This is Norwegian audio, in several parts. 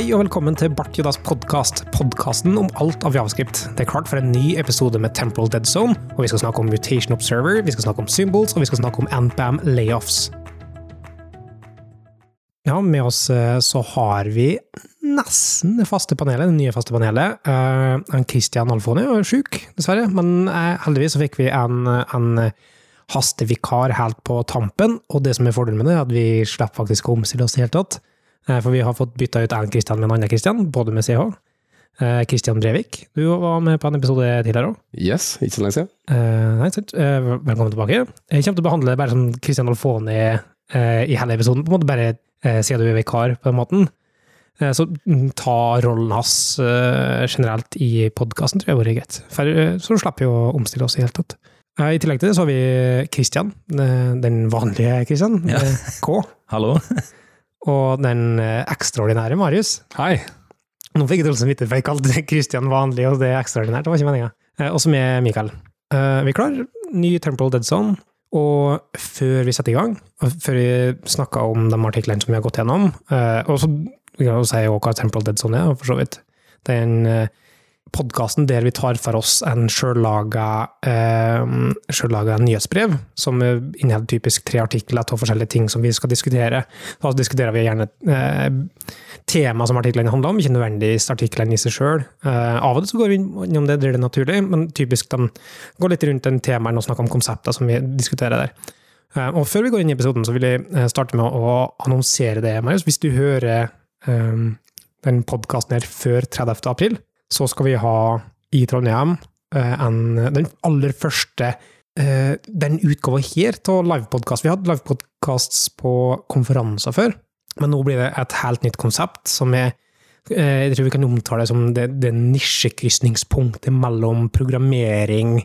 Hei og velkommen til Bart Jodas podkast, podkasten om alt av javascript. Det er klart for en ny episode med Temporal Dead Zone, og vi skal snakke om Mutation Observer, vi skal snakke om symbols, og vi skal snakke om Antbam layoffs. Ja, med oss eh, så har vi nesten det faste panelet, det nye faste panelet. Uh, Christian Alfoni er sjuk, dessverre, men uh, heldigvis så fikk vi en, en hastevikar helt på tampen, og det som er fordelen med det, er at vi slipper faktisk å omstille oss i det hele tatt. Eh, for vi har fått bytta ut en Kristian med en annen Kristian, både med CH. Kristian eh, Brevik, du var med på en episode tidligere òg. Yes, ikke så lenge siden. Uh, nei, sant. Velkommen tilbake. Jeg kommer til å behandle bare som Kristian Alfoni i hele episoden, på en måte bare siden du er vikar på den måten. så ta rollen hans generelt i podkasten tror jeg hadde vært greit. For så slipper vi å omstille oss i det hele tatt. I tillegg til det så har vi Kristian, den vanlige Kristian, ja. K. Hallo og den eh, ekstraordinære Marius. Hei! Nå fikk jeg dårlig samvittighet, for jeg kalte Christian vanlig, og det er ekstraordinært. Det var ikke meninga. Eh, og så med Mikael. Eh, vi er klar. Ny Temple Dead Zone. Og før vi setter i gang, før vi snakka om de artiklene som vi har gått gjennom, og så kan jeg si hva Temple Dead Zone er, for så vidt. Det er en podkasten der vi tar for oss en sjøllaga eh, nyhetsbrev, som inneholder typisk tre artikler av forskjellige ting som vi skal diskutere. Da diskuterer vi gjerne eh, tema som artiklene handler om, ikke nødvendigvis artiklene i seg sjøl. Eh, av og til så går vi innom det det er naturlig, men typisk de går litt rundt den temaen og snakker om konsepter som vi diskuterer der. Eh, og før vi går inn i episoden, så vil jeg eh, starte med å annonsere det, Marius. Hvis du hører eh, den podkasten her før 30. april, så skal vi ha i Trondheim eh, en, den aller første eh, den utgava her av livepodkast. Vi hadde livepodkasts på konferanser før, men nå blir det et helt nytt konsept som er eh, jeg tror vi kan omtale det som det, det nisjekrysningspunktet mellom programmering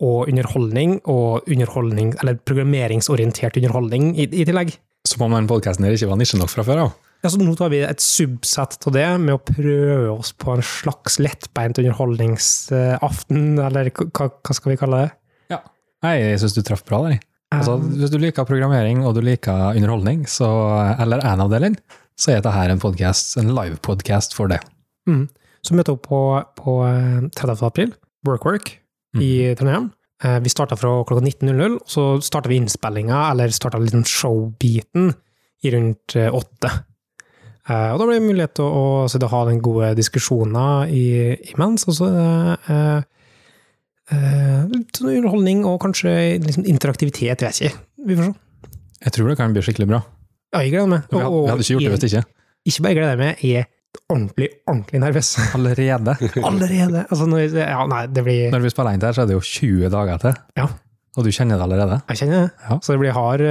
og underholdning, og underholdning, eller programmeringsorientert underholdning i, i tillegg. Som om den podkasten ikke var nisje nok fra før av? Ja, så nå tar vi et subsett av det med å prøve oss på en slags lettbeint underholdningsaften, eller hva, hva skal vi kalle det? Ja. Nei, jeg syns du traff bra der. Altså, um, hvis du liker programmering og du liker underholdning, så, eller en av delene, så er dette en podcast, en livepodkast for det. Mm. Så møter opp på, på 30. Eh, april, WorkWork mm. i Trondheim. Eh, vi starta fra klokka 19.00, så starta vi innspillinga, eller starta liksom showbiten, i rundt eh, åtte. Uh, og da blir det mulighet til å, å, ha den gode diskusjoner i, imens. Og så uh, litt sånn underholdning og kanskje liksom interaktivitet, vet jeg ikke. Vi får se. Jeg tror det kan bli skikkelig bra. Ja, jeg gleder meg. Og, og, vi hadde ikke gjort det hvis ikke. Ikke bare gleder meg, jeg er ordentlig, ordentlig nervøs. Allerede? allerede. Altså, når, ja, nei, det blir Når vi spiller inn der, så er det jo 20 dager til. Ja. Og du kjenner det allerede? Jeg kjenner det. Ja. Så det blir hard,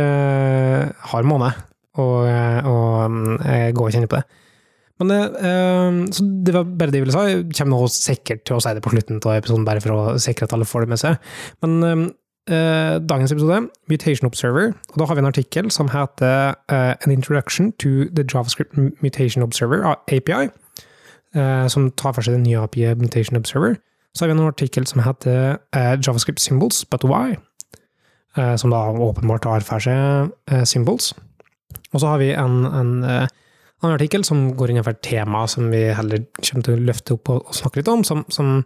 hard måned og, og gå og kjenne på det. Men uh, så det var bare det jeg ville si. Jeg kommer nå sikkert til å si det på slutten av episoden, bare for å sikre at alle får det med seg. Men dagens episode, Mutation Observer, og da har vi en artikkel som heter An Introduction to the JavaScript Mutation Observer, API, som tar for seg den nye API Mutation Observer. Så har vi en artikkel som heter JavaScript Symbols, but why? som da åpenbart tar for seg symbols. Og så har vi en, en uh, annen artikkel som går innenfor et tema som vi heller kommer til å løfte opp og, og snakke litt om, som, som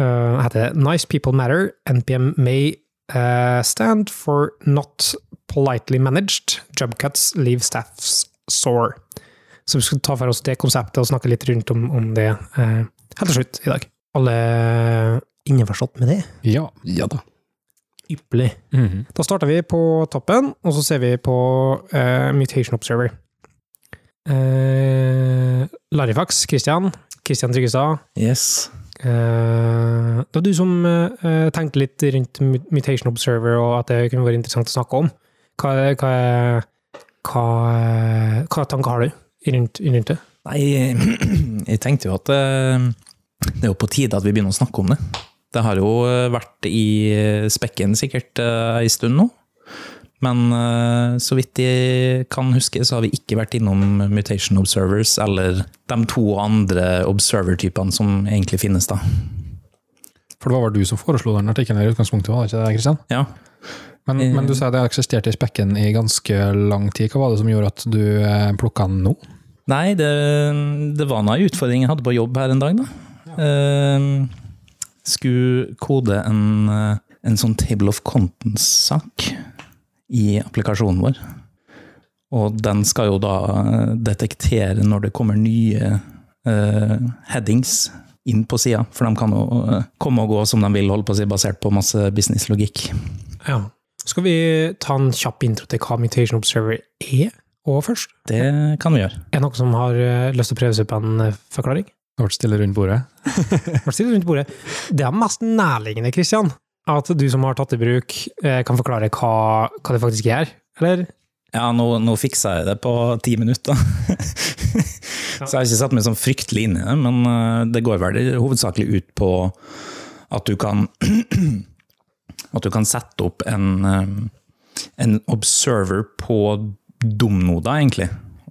uh, heter Nice People Matter. NPM may uh, stand for not politely managed. Job cuts leave staffs sore. Så vi skal ta for oss det konseptet og snakke litt rundt om, om det helt til slutt i dag. Alle innforstått med det? Ja. Ja da ypperlig. Mm -hmm. Da starter vi på toppen, og så ser vi på uh, Mutation Observer. Uh, Larifax, Christian. Christian Tryggestad. Yes. Uh, det var du som uh, tenkte litt rundt Mutation Observer, og at det kunne vært interessant å snakke om. Hva, hva, hva, hva tanker har du rundt, rundt det? Nei, jeg tenkte jo at det er jo på tide at vi begynner å snakke om det. Det har jo eh, vært i eh, spekken sikkert ei eh, stund nå. Men så vidt jeg kan huske, så har vi ikke vært innom mutation observers eller de to andre observer-typene som egentlig finnes, da. For det var vel du som foreslo den artikkelen i utgangspunktet, var det ikke det, Kristian? Ja. Men, men, du sier det eksisterte i spekken i ganske lang tid. Hva var det som gjorde at du plukka den nå? Nei, det, det var noe utfordring jeg hadde på jobb her en dag, da. Eh, skulle kode en, eh, en sånn table of contents-sak i applikasjonen vår. Og den skal jo da eh, detektere når det kommer nye uh, headings inn på sida, for de kan jo uh, komme og gå som de vil, holde på å si, basert på masse businesslogikk. Ja. Skal vi ta en kjapp intro til hva Mutation Observer er og først? Det kan vi gjøre. Er det noen som har lyst til å prøve seg på en forklaring? Det ble stille rundt bordet. ble stille rundt bordet. Det er mest nærliggende, Kristian, at du som har tatt i bruk, eh, kan forklare hva, hva det faktisk er, eller? Ja, nå, nå fiksa jeg det på ti minutter. Så jeg har ikke satt meg sånn fryktelig inn i det, men eh, det går vel hovedsakelig ut på at du kan At du kan sette opp en, eh, en observer på domnoder, egentlig.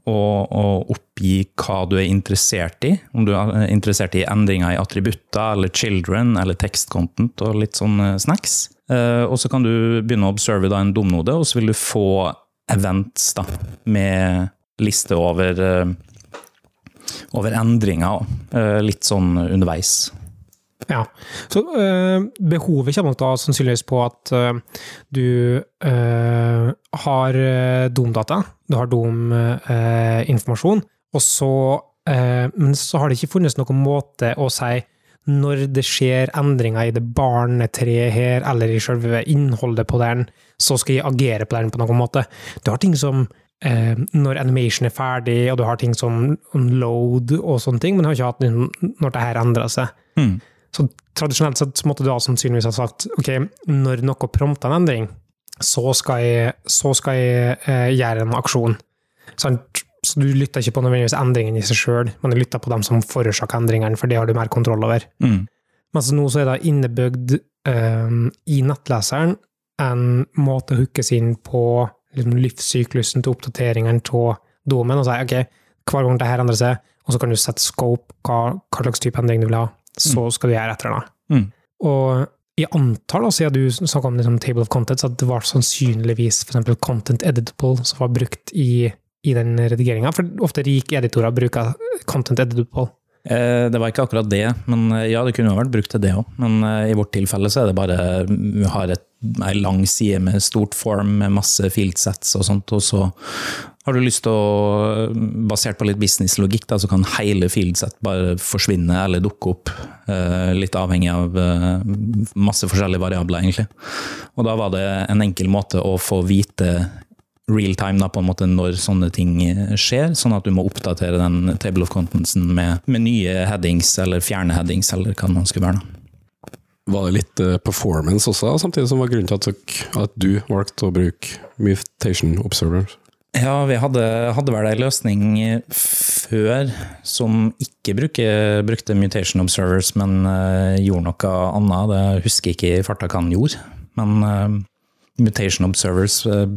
Og oppgi hva du er interessert i. Om du er interessert i endringer i attributter eller children eller tekstcontent og litt sånn eh, snacks. Eh, og så kan du begynne å observe en domnode, og så vil du få events da, med liste over, eh, over endringer, litt sånn underveis. Ja. Så øh, behovet kommer nok da sannsynligvis på at øh, du øh, har domdata, du har dominformasjon, og så Men så har det ikke funnes noen måte å si når det skjer endringer i det barnetreet her, eller i selve innholdet på den, så skal jeg agere på den på noen måte. Du har ting som når animation er ferdig, og du har ting som load og sånne ting, men du har ikke hatt når det her endrer seg. Mm. Så tradisjonelt sett måtte du da sannsynligvis ha sagt ok, når noe prompter en endring, så skal jeg, så skal jeg eh, gjøre en aksjon. Sant? Så du lytter ikke på nødvendigvis endringen i seg sjøl, men du lytter på dem som forårsaker endringene, for det har du mer kontroll over. Mm. Mens nå så er det innebygd eh, i nettleseren en måte å hookes inn på liksom, livssyklusen til oppdateringene av domen, og si ok, hver gang det her endrer seg, og så kan du sette scope, hva, hva slags type endring du vil ha, så skal du gjøre etter det. Mm. Og antar, da, siden du snakka om liksom, table of contents, at det var sannsynligvis eksempel content editable som var brukt i, i den redigeringa, for ofte rike editorer bruker content editable. Eh, Det var ikke akkurat det, men eh, ja, det kunne jo vært brukt til det òg. Men eh, i vårt tilfelle så er det bare Vi har et, ei lang side med stort form med masse fieldsets og sånt, og så har du lyst til å Basert på litt businesslogikk, da, så kan hele fieldset bare forsvinne eller dukke opp. eh, Litt avhengig av eh, masse forskjellige variabler, egentlig. Og da var det en enkel måte å få vite real time da, på en måte når sånne ting skjer, sånn at du må oppdatere den table of contentsen med, med nye headings, eller fjerne headings, eller hva man skulle være. da. Var det litt eh, performance også, samtidig som var grunnen til at, du valgte å bruke Mutation Observer? Ja, vi hadde, hadde vel en løsning før som ikke bruke, brukte mutation observers, men uh, gjorde noe annet. Det husker jeg ikke i farta hva han gjorde. Men uh, mutation observers uh,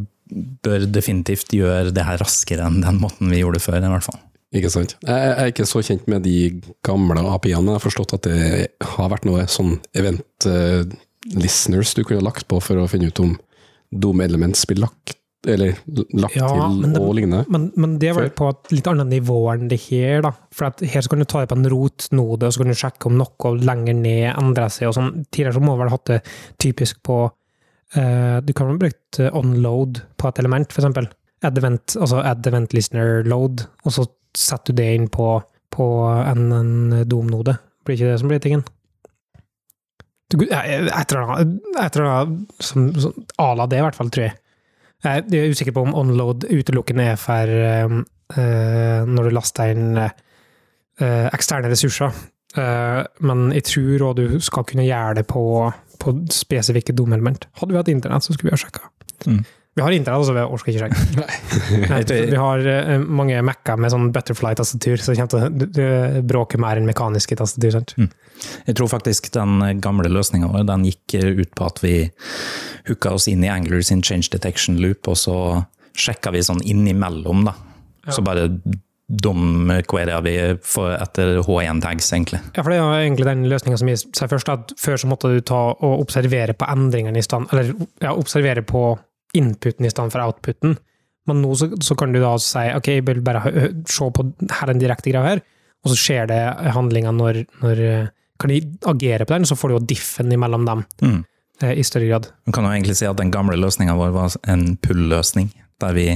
bør definitivt gjøre det her raskere enn den måten vi gjorde det før, i hvert fall. Ikke sant? Jeg er ikke så kjent med de gamle API-ene, jeg har forstått at det har vært noe sånn event listeners du kunne lagt på for å finne ut om Dome Elements blir lagt, eller lagt Ja, til det- og lignende. Men, men det var på et litt annet nivå enn det her, da. For her så kan du ta det på en rotnode, og så kan du sjekke om noe lenger ned endrer seg og sånn. Tidligere så må du vel hatt det typisk på uh, Du kan vel brukt eh, onload på et element. Add event, altså advent listener load, og så setter du det inn på, på en, en domnode. Blir ikke det som blir tingen? Et eller annet, à la det, i hvert fall, tror jeg. Jeg er usikker på om onload utelukkende er for eh, når du laster inn uh, eksterne ressurser. Uh, men jeg tror òg du skal kunne gjøre det på, på spesifikke domelement. Hadde vi hatt internett, så skulle vi ha sjekka. Mm. Vi har internett, altså vi orker ikke sjekke. Vi har uh, mange Mac-er med sånn butterfly-tastatur, så det kommer til å bråke mer enn mekaniske tastatur. sant? Jeg tror faktisk den gamle løsninga vår den gikk ut på at vi hooka oss inn i Angler sin change detection loop, og så sjekka vi sånn innimellom, da. Så bare dom-queria vi etter H1-tags, egentlig. Ja, for det er egentlig den løsninga som gir seg først, at før så måtte du ta og observere på endringene i stand, eller ja, observere på inputen i stedet for outputen. Men nå så, så kan du da si ok, jeg vil bare se på her en direkte greie her, og så skjer det handlinga når, når eh, Kan de agere på den, så får du jo diffen imellom dem Mm. eh, i større grad. Man kan jo egentlig si at den gamle løsninga vår var en pull-løsning, der vi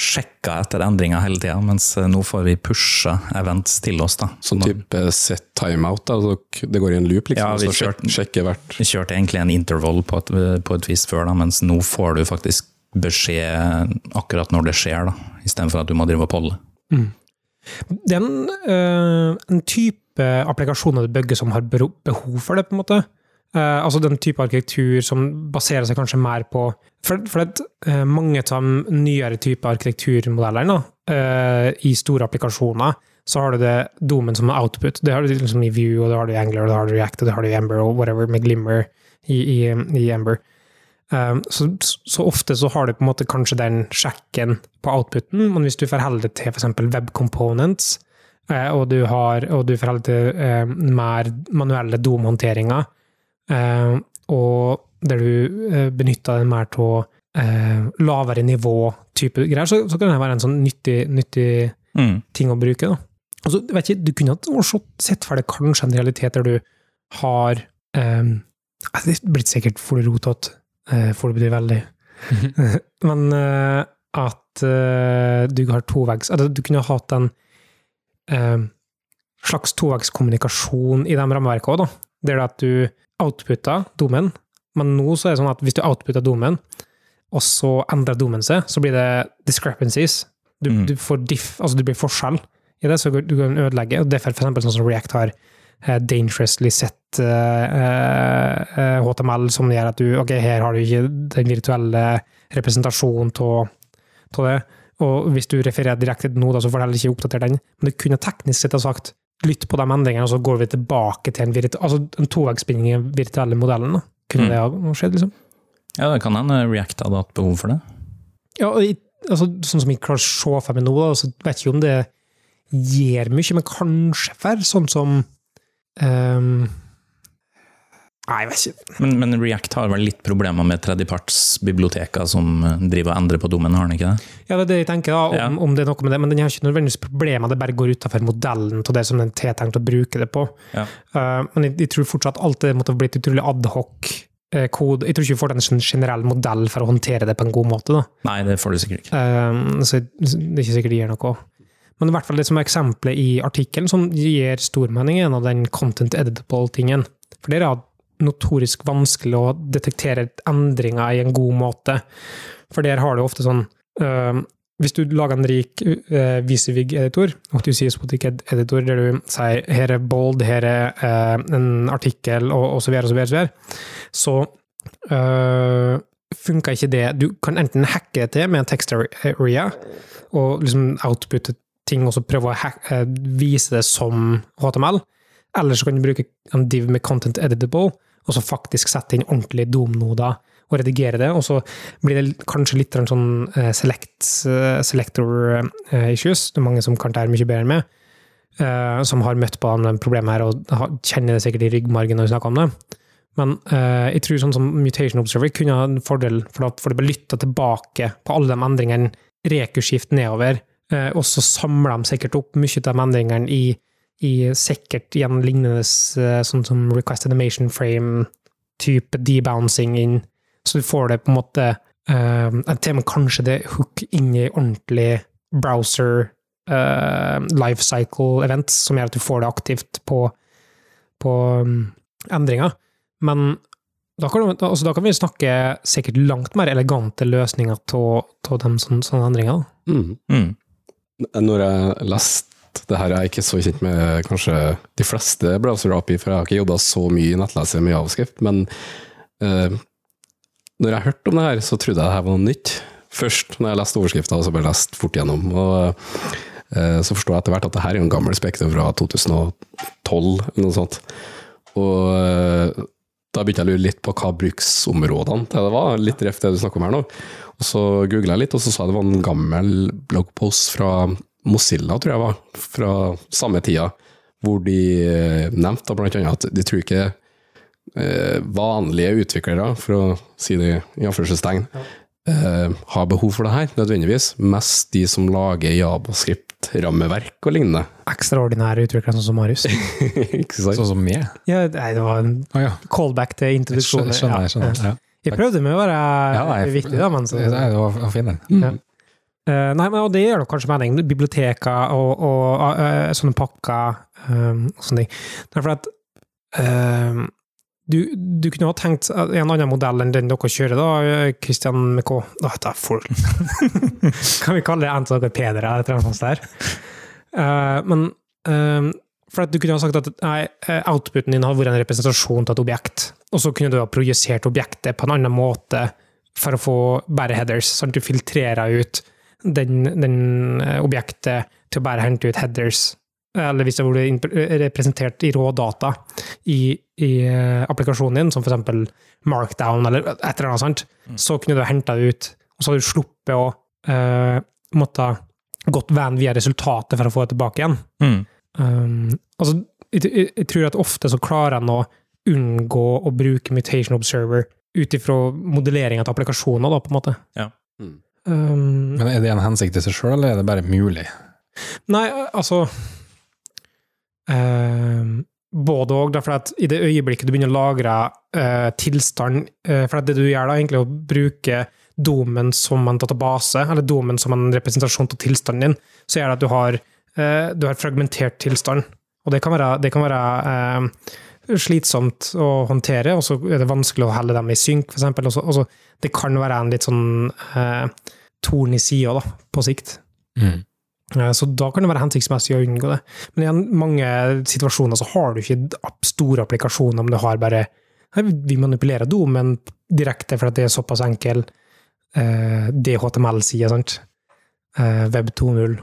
sjekka etter endringer hele tida, mens eh, nå får vi pusha events til oss. da. Sånn type set timeout, da. så det går i en loop, liksom. Ja, vi så kjørte- sjekker hvert Vi kjørte egentlig en interval på et, på et vis før, da, mens nå får du faktisk beskjed akkurat når det skjer, da, istedenfor at du må drive og polle. Det er en, eh, en type applikasjoner du bygger som har behov for det, på en måte. Eh, altså den type arkitektur som baserer seg kanskje mer på For, for at uh, mange av de nyere typer arkitekturmodellene uh, i store applikasjoner, så har du det domen som output. Det har du liksom i Vue, og det har du i Angler, og det har du i React, og det har du i Ember, og whatever, med Glimmer i, i, i Ember. Um, så, så ofte så har du på en måte kanskje den sjekken på outputen, men hvis du forholder det til f.eks. web components, eh, og du, har, og du forholder til eh, mer manuelle domhåndteringer, eh, og der du eh, benytter den mer til eh, lavere nivå-type greier, så, så kan det være en sånn nyttig, nyttig Mm. ting å bruke. Da. Altså, vet ikke, du kunne ha sett for deg kanskje en realitet der du har um, Det blir sikkert for rotete, uh, for det blir veldig. Men eh, at eh, du har toveggs altså, Du kunne ha hatt en eh, slags tovegskommunikasjon i de rammeverkene òg. Der det at du outputter domen, men nå så er det sånn at hvis du outputter domen, og så endrer domen seg, så blir det discrepancies. Du, Mm. du får diff, altså det blir forskjell i det, så du kan ødelegge. og Derfor for eksempel sånn som React har eh, dangerously sett eh, eh, HTML, som gjør at du ok, her har du ikke den virtuelle representasjonen av det. Og hvis du refererer direkte noe, da, så får du heller ikke oppdatert den. Men du kunne teknisk sett ha sagt lytt på de endringene, og så går vi tilbake til en, altså en toveisspinning i den virtuelle modellen. Da. Kunne Mm. det ha skjedd, liksom? Ja, det kan hende React hadde hatt behov for det. Ja, og i, altså, sånn som jeg klarer å se for meg nå, da, så vet jeg ikke om det gjør mye, men kanskje for sånn som ehm, Nei, jeg vet ikke. Men, men React har vel litt problemer med tredjepartsbiblioteker som eh, driver og endrer på dommen, har den ikke det? Ja, det er det jeg tenker, da, om, Ja. om det er noe med det, men den har ikke nødvendigvis problemer, det bare går utenfor modellen til det som den er tenkt å bruke det på. Ja. Uh, men jeg, jeg tror fortsatt alt det måtte ha blitt utrolig adhoc. eh, kode. Jeg tror ikke vi får en generell modell for å håndtere det på en god måte. da. Nei, det får du sikkert ikke. Um, så det er ikke sikkert det gir noe. Men i hvert fall det som er eksempelet i artikkelen som gir stormening, er en av den content editable-tingen. For det er notorisk vanskelig å detektere endringer i en god måte. For der har du ofte sånn um, Hvis du lager en rik uh, Visivig-editor, og du sier Spotic-editor, der du sier her er bold, her er uh, en artikkel, og, og så videre, og så videre, så videre, så funka ikke det. Du kan enten hacke det til med en text area, og liksom outputte ting og så prøve å hack, eh, vise det som HTML. Eller så kan du bruke en div med content editable, og så faktisk sette inn ordentlige domnoder og redigere det. Og så blir det kanskje litt sånn eh, select, eh, selector eh, issues. Det er mange som kan det her mye bedre enn meg, som har møtt på de problemet her og kjenner det sikkert i ryggmargen når vi snakker om det. Men jeg tror sånn som Mutation Observer kunne ha en fordel, for da får du bare lytta tilbake på alle de endringene, rekurskift nedover, og så samler de sikkert opp mye av de endringene i, i sikkert igjen lignende eh, sånn som request animation frame, type debouncing inn, så du får det på en måte eh, til og med kanskje det hook inn i ordentlig browser uh, lifecycle events, som gjør at du får det aktivt på, på um, endringer. Men da kan, altså, da kan vi snakke sikkert langt mer elegante løsninger av de sånne, sånne endringer. Mm. Mm. Når jeg leste det her, er jeg ikke så kjent med kanskje de fleste browser-API, for jeg har ikke jobba så mye i nettleser med javskrift, men eh, når jeg hørte om det her, så trodde jeg det her var noe nytt. Først når jeg leste overskrifta, og så bare lest fort gjennom. Og eh, så forstår jeg etter hvert at det her er en gammel spekter fra 2012, eller noe sånt. Og eh, da begynte jeg å lure litt på hva bruksområdene til det var. Litt ref det du snakker om her nå. Og så googla jeg litt, og så sa jeg det var en gammel bloggpost fra Mozilla, tror jeg var, fra samme tida, hvor de eh, nevnte blant at de tror ikke eh, vanlige utviklere, for å si det i anførselstegn, eh, har behov for det her, nødvendigvis. Mest de som lager Javascript-rammeverk og lignende. Ekstraordinære utviklere sånn som Marius. Ikke sant? Sånn som meg. Ja, nei, det var en Å ja. callback til introduksjonen. Skjønner, Ja, skjønner. ja. Ja. Jeg prøvde med å være Ja, nei, viktig, da, men så Det det var fin, den. Ja. Eh, nei, men og det gjør nok kanskje mening. Biblioteker og, og eh, sånne pakker um, og sånne ting. Derfor at ehm, du, du kunne ha tenkt en annen modell enn den dere kjører, da, Christian med K. Da heter jeg for Kan vi kalle det en av dere pedere, eller annet sånt der? Eh, men ehm, for at du kunne ha sagt at nei, eh, outputen din hadde vært en representasjon av et objekt, og så kunne du ha projisert objektet på en annen måte for å få bare headers. sånn at Du filtrerer ut den, den eh, objektet til å bare hente ut headers. Eller hvis det var imp- representert i rådata i, i eh, applikasjonen din, som f.eks. Markdown eller et eller annet sånt, så kunne du henta det ut, og så hadde du sluppet å uh, måtte gått veien via resultatet for å få det tilbake igjen. Mm. Um, altså, jeg, jeg, jeg tror at ofte så klarer en å unngå å bruke mutation observer ut ifra modelleringa til applikasjoner, da, på en måte. Ja. Mm. Um, Men er det en hensikt i seg sjøl, eller er det bare mulig? nei, altså um, Både òg, for at i det øyeblikket du begynner å lagre eh, tilstand eh, For det du gjør, da, egentlig er å bruke domen som en database, eller domen som en representasjon av tilstanden din, så gjør det at du har, eh, du har fragmentert tilstand. Og det kan være, det kan være eh, slitsomt å håndtere, og så er det vanskelig å helle dem i synk, for eksempel. Og så- og så- det kan være en litt sånn eh, torn i sida, da, på sikt. Mm. Eh, Så da kan det være hensiktsmessig å unngå det. Men i mange situasjoner så har du ikke store applikasjoner, om du har bare Vi manipulerer domen direkte for at det er såpass enkel eh, DHTML-side, sant. Eh, Web 2.0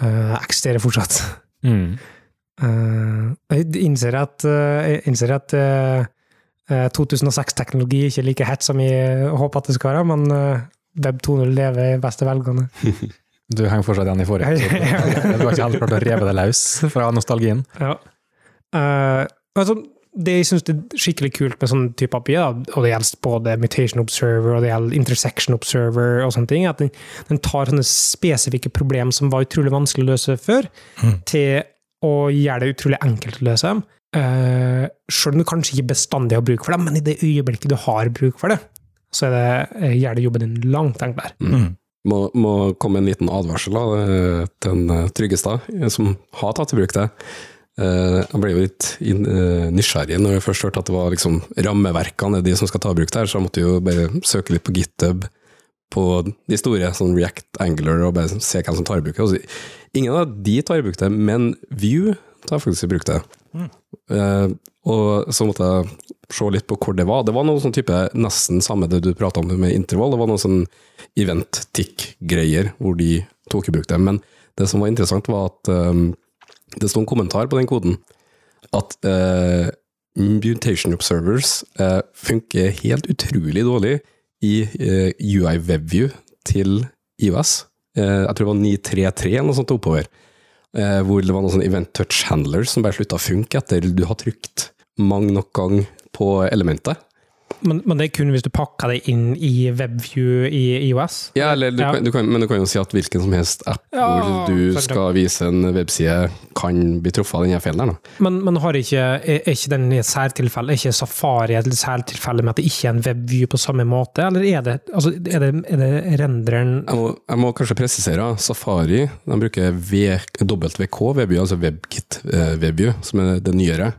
eh, eksisterer fortsatt. Mm. Eh, jeg innser at, eh, jeg innser at eh, eh, 2006-teknologi ikke er like hett som jeg håper at det skal være, men Web 2.0 lever i beste velgående. Du henger fortsatt igjen i forrige episode. Du har ikke helt klart å reve deg løs fra nostalgien. Ja. Uh, altså, det jeg syns er skikkelig kult med sånn type API, da, og det gjelder både Mutation Observer og det gjelder Intersection Observer, og sånne ting, er at den, den tar sånne spesifikke problem som var utrolig vanskelig å løse før, til å gjør det utrolig enkelt å løse dem. Uh, selv om du kanskje ikke bestandig har bruk for dem, men i det øyeblikket du har bruk for det, så er det, eh, gjør det jobben din langt enklere. Mm. Må, må komme en liten advarsel da, eh, til en eh, Tryggestad, som har tatt i bruk det. Eh, Jeg ble jo litt nysgjerrig når jeg først hørte at det var liksom rammeverkene er de som skal ta i bruk det her, så jeg måtte jo bare søke litt på GitHub på de store, sånn React Angular, og bare se hvem som tar i bruk det. Ingen av de tar i bruk det, men Vue tar faktisk i bruk det. Eh, og så måtte jeg se litt på hvor det var. Det var noe sånn type nesten samme det du prata om med intervall. Det var noe sånn event-tick-greier hvor de tok i bruk det. Men det som var interessant, var at um, det sto en kommentar på den koden at uh, mutation observers uh, funker helt utrolig dårlig i eh, UI WebView til IOS. Eh, jeg tror det var 933 eller noe sånt oppover. Eh, hvor det var noen sånn event touch handler som bare slutta å funke etter du har trykt mange nok gang på elementet. Men, men det er kun hvis du pakker det inn i WebView i IOS? Ja, eller du Ja. Kan, du kan, men du kan jo si at hvilken som helst app Ja, hvor du for skal vise en webside, kan bli truffet av denne feilen. Men, men har ikke, er er ikke den i et særtilfelle, er ikke Safari et særtilfelle med at det ikke er en webview på samme måte, eller er det, altså, er det, er det renderen Jeg må, jeg må kanskje presisere, Safari de bruker v, WK WebView, altså WebKit eh, WebView, som er det nyere.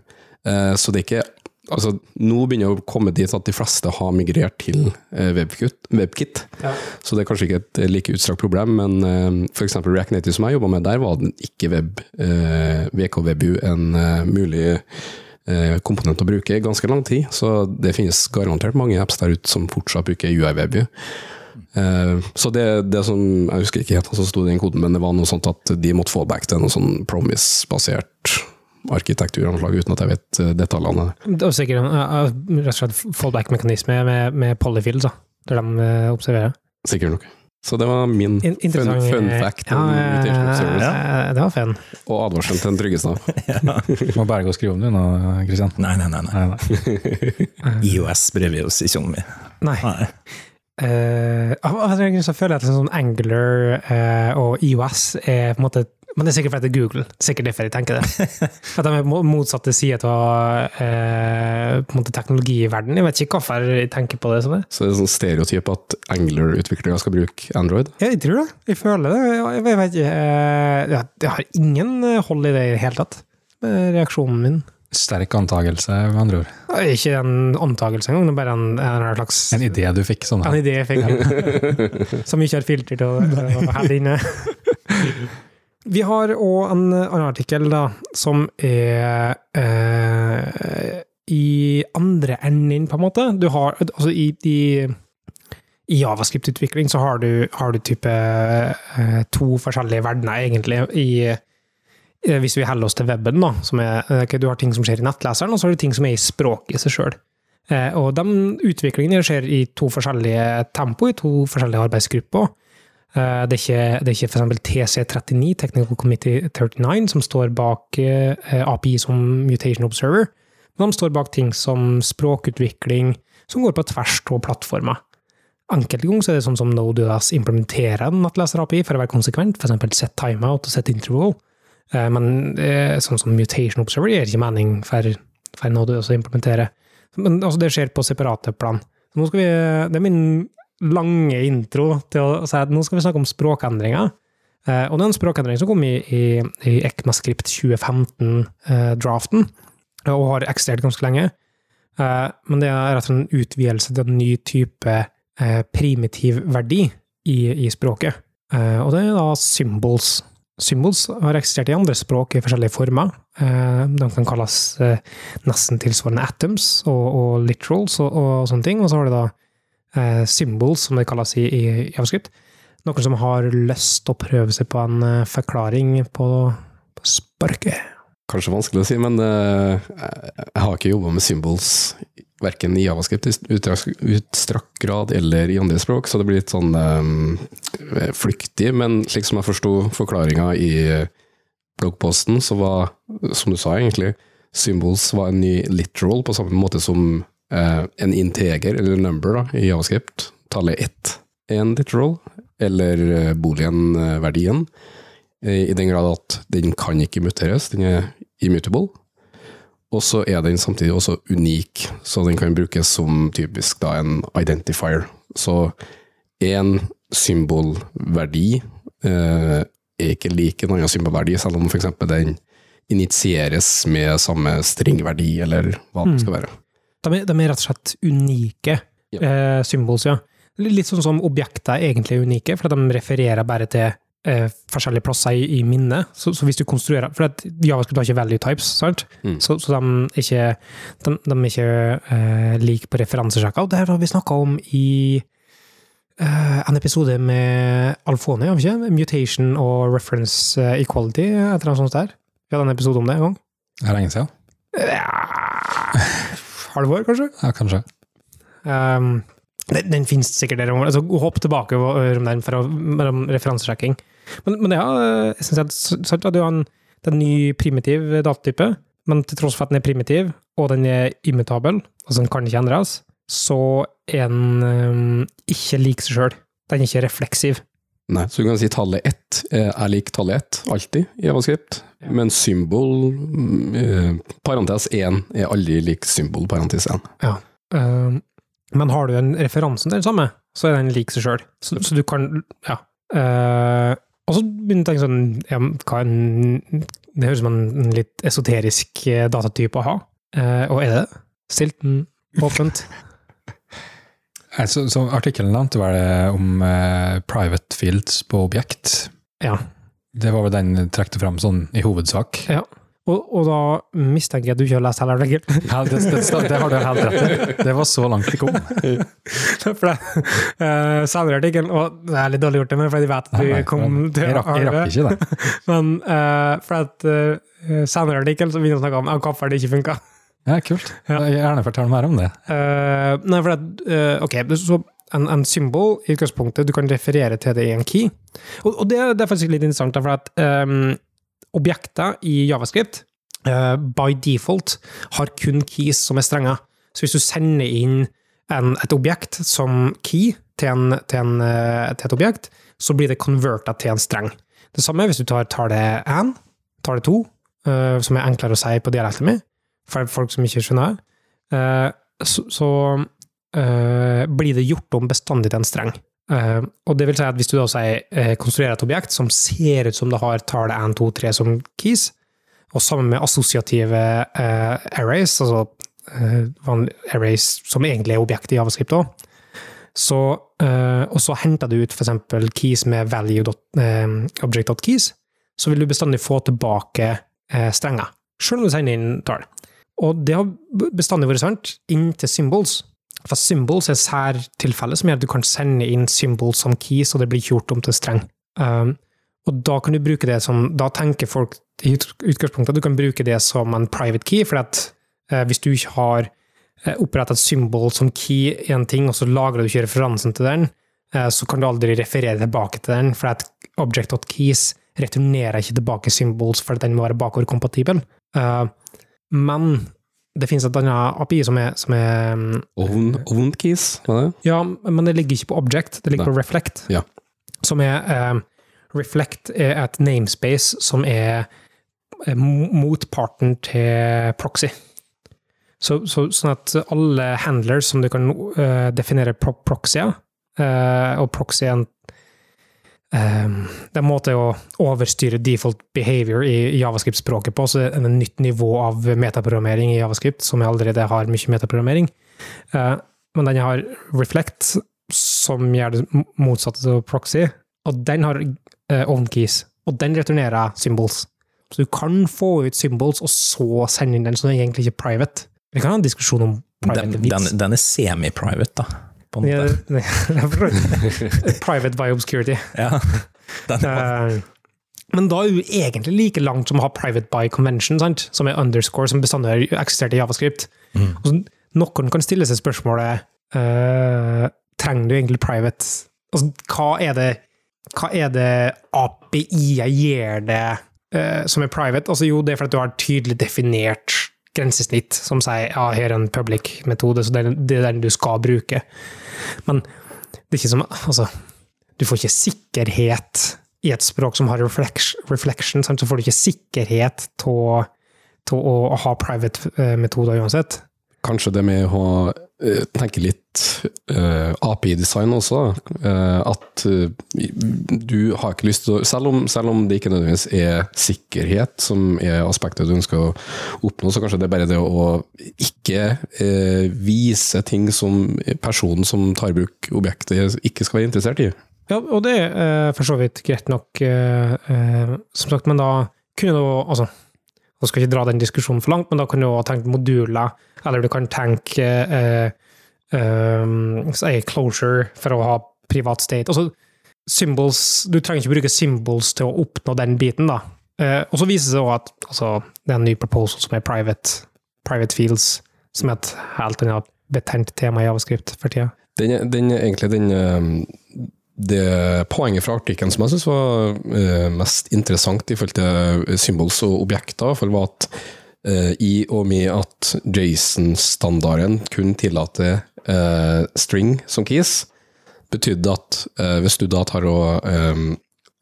Eh, så det er ikke Altså, nå begynner det å komme dit at de fleste har migrert til eh, WebKit, WebKit. Ja. Så det er kanskje ikke et eh, like utstrakt problem, men f.eks. for eksempel React Native som jeg jobba med, der var den ikke web, eh, VK WebView en eh, mulig eh, komponent å bruke i ganske lang tid. Så det finnes garantert mange apps der ute som fortsatt bruker UI WebView. Eh, Så det, det som, jeg husker ikke helt hva som sto i den koden, men det var noe sånt at de måtte få back til noe sånn promise-basert arkitekturanslag, uten at jeg vet eh, detaljene. Det er sikkert en rett og slett fallback-mekanisme med, med polyfills, da, der de uh, observerer. Sikkert nok. Så det var min In, fun, fun fact ja, eh, Det var fun. og advarselen til en Tryggestad. Må bare gå og skrive om det nå, Kristian. Nei, nei, nei. nei. Nei, nei. IOS bryr vi oss ikke om. vi. Nei. Nei. Uh, jeg føler at sånn Angler uh, og IOS er på en måte Men det er sikkert fordi det er Google. Sikkert derfor jeg tenker det. At de er på motsatte side av eh, på en måte teknologiverdenen. Jeg vet ikke hvorfor jeg tenker på det sånn. Så det er sånn stereotyp at Angler-utviklere skal bruke Android. Jeg tror det. Jeg føler det. Jeg vet jeg, eh, Jeg har ingen eh, hold i det i det hele tatt. med Reaksjonen min. Sterk antakelse, med andre ord. Ikke en antakelse engang, det er bare en, en slags En idé du fikk sånn. her. En idé jeg fikk, som ikke har filter til å helle inne. Vi har òg en annen artikkel da, som er eh, i andre enden, på en måte. Du har, altså i, i, i Javascript-utvikling så har du, har du type eh, to forskjellige verdener, egentlig, i eh, hvis vi holder oss til weben, da, som er, okay, du har ting som skjer i nettleseren, og så har du ting som er i språket i seg sjøl. Eh, og de utviklingene skjer i to forskjellige tempo, i to forskjellige arbeidsgrupper. Eh, det er ikke, det er ikke f.eks. TC39, Technical Committee 39, som står bak eh, API som Mutation Observer, men de står bak ting som språkutvikling, som går på tvers av plattformer. Enkelte ganger er det sånn som Node.js implementerer en nattleser-API for å være konsekvent, f.eks. set timeout og set interval. Eh, Men sånn som Mutation Observer gir ikke mening for, for Node.js å implementere. Men altså, det skjer på separate plan. Nå skal vi, det er min lange intro til å si at nå skal vi snakke om språkendringer. Eh, og det er en språkendring som kom i, i, i ECMAScript 2015-draften, og har eksistert ganske lenge. Eh, men det er rett og slett en utvidelse til en ny type eh, primitiv verdi i, i språket. Eh, og det er da symbols. Symbols har eksistert i andre språk i forskjellige former. Eh, De kan kalles eh, nesten tilsvarende atoms og, og literals og, og sånne ting. Og så har du da eh, symbols, som det kalles i, javascript. Noen som har lyst til å prøve seg på en eh, forklaring på, på sparket. Kanskje vanskelig å si, men eh, jeg har ikke jobba med symbols verken i javascript i utstrakt- grad eller i andre språk, så det blir litt sånn flyktig. Men slik som jeg forsto forklaringa i bloggposten, så var, som du sa egentlig, symbols var en ny literal, på samme måte som en integer, eller number, da, i javascript. Tallet ett en literal, eller eh, boolean-verdien. Eh, I den grad at den kan ikke muteres, den er immutable. Og så er den samtidig også unik, så den kan brukes som typisk da en identifier. Så en symbolverdi eh, er ikke lik en annen symbolverdi, selv om f.eks. den initieres med samme stringverdi, eller hva det skal være. De er, de er rett og slett unike Ja. eh, symbols, ja. Litt sånn som objekter er egentlig unike, for de refererer bare til eh, forskjellige plasser i, i minnet. Så, så hvis du konstruerer For at JavaScript har ikke value types, sant? Mm. Så, så de er ikke, de, de er ikke eh, like på referansesjekker. Og det her har vi snakka om i Uh, en episode med Alfone, har vi ikke? Mutation og reference eh, equality, et eller annet sånt der. Vi hadde en episode om det en gang. Det er lenge siden. Ja, halvår, kanskje? Ja, kanskje. Um, den, den finnes sikkert der. Altså, hopp tilbake og hør om den for referansesjekking. Men, men ja, jeg syns sant, at du har en, en ny primitiv datatype, men til tross for at den er primitiv, og den er imitabel, altså den kan ikke endres, så er den um, ikke lik seg sjøl. Den er ikke refleksiv. Nei, så du kan si tallet ett eh, er lik tallet ett, alltid, i javascript. Men symbol, mm, eh, parentes én, er aldri lik symbol, parentes én. Ja. Uh, men har du en referansen til den samme, så er den lik seg sjøl. Så, så du kan Ja. Uh, og så begynner jeg å tenke sånn ja, hva en, Det høres ut som en litt esoterisk eh, datatype å ha. Uh, og er det det? Stilton, åpent. Nei, Så, så artikkelen nevnte vel det om eh, private fields på objekt. Ja. Det var vel den trekte fram sånn i hovedsak. ja. Og, og da mistenker jeg at du ikke har lest hele artikkelen. Ja, det, det, det har du helt rett i. Det var så langt det kom. For det uh, senere artikkelen Og det er litt dårlig gjort, det, men fordi jeg vet at du Nei, nei, kom til å rakk, jeg rakk ikke det. Men uh, for at uh, senere artikkel så begynner vi å snakke om hvorfor det ikke funka. Ja, kult. Ja. Gjerne fortell mer om det. Uh, nei, for det, uh, ok, så en, en symbol i utgangspunktet, du kan referere til det i en key. Og, og det, det er faktisk litt interessant, for at um, objekter i javascript uh, by default har kun keys som er strenger. Så hvis du sender inn en, et objekt som key, til, en, til, en, eh, til et objekt, så blir det konverta til en streng. Det samme hvis du tar tallet 1, tallet 2, eh, som er enklere å si på dialekten min, for folk som ikke skjønner eh, så, så eh, blir det gjort om bestandig til en streng. Uh, og det vil si at hvis du da sier uh, konstruerer et objekt som ser ut som det har tallet 1, 2, 3 som keys, og sammen med assosiative uh, arrays, altså arrays som egentlig er objekt i javascript òg, så, og så henter du ut eksempel keys med value.object.keys, så vil du bestandig få tilbake strenger, selv om du sender inn tall. Og det har bestandig vært sant inntil symbols. For symbols er særtilfelle som gjør at du kan sende inn symbols som keys, og det blir gjort om til streng. Um, og da kan du bruke det som Da tenker folk i utgangspunktet at du kan bruke det som en private key, for at uh, hvis du ikke har eh, opprettet et symbol som key i en ting, og så lagrer du ikke referansen til den, uh, så kan du aldri referere tilbake til den, for at object.keys returnerer ikke tilbake symbols, for den må være bakoverkompatibel. Uh, men det finnes et annet API som er, som er Own, owned keys, var det? Ja, men det ligger ikke på Object, det ligger Nei. på Reflect. Ja. Som er eh, Reflect er et namespace som er eh, motparten til proxy. Så, så, sånn at alle handlers som du kan uh, definere pro proxyer, uh, og proxy er en eh, det er en måte å overstyre default behavior i javascript-språket på, så det er et nytt nivå av metaprogrammering i javascript, som jeg allerede har mye metaprogrammering. Eh, men den har Reflect, som gjør det motsatte av proxy, og den har uh, own keys, og den returnerer symbols. Så du kan få ut symbols, og så sende inn den, så den er egentlig ikke private. Vi kan ha en diskusjon om private Den, den, den er semi-private, da. Ja, private by obscurity. Ja. Eh, men da er du egentlig like langt som å ha private by convention, sant? som er underscore, som bestandig har eksistert i javascript. Mm. Så, noen kan stille seg spørsmålet uh, trenger du egentlig private? Altså, hva er det, hva er det API-et gjør det uh, som er private? Altså, jo, det er fordi du har tydelig definert grensesnitt som sier ja, her er en public metode, så det er, den du skal bruke. Men det er ikke som Altså, du får ikke sikkerhet i et språk som har reflection, så får du ikke sikkerhet til å ha private eh, metoder uansett. Kanskje det med å eh, tenke litt eh, API-design også. Uh, at eh, du har ikke lyst til å selv om, selv om det ikke nødvendigvis er sikkerhet som er aspektet du ønsker å oppnå, så kanskje det er bare det å ikke vise ting som personen som tar i bruk objektet, ikke skal være interessert i. Ja, og det er for så vidt greit nok, som sagt, men da kunne du altså, jeg skal ikke dra den diskusjonen for langt, men da kan du òg tenke moduler, eller du kan tenke eh, eh, si closure for å ha privat state. Altså, symbols, du trenger ikke bruke symbols til å oppnå den biten, da. Uh, og så viser det seg at altså, det er en ny proposal som er private, private fields, som er et helt annet betent tema i avskrift for tida. Den, den, egentlig den eh, det poenget fra artikkelen som jeg syns var eh, mest interessant i forhold til symbols og objekter, for var at i og med at Jason-standarden kun tillater eh, string som keys, betydde at uh, hvis du da tar og eh,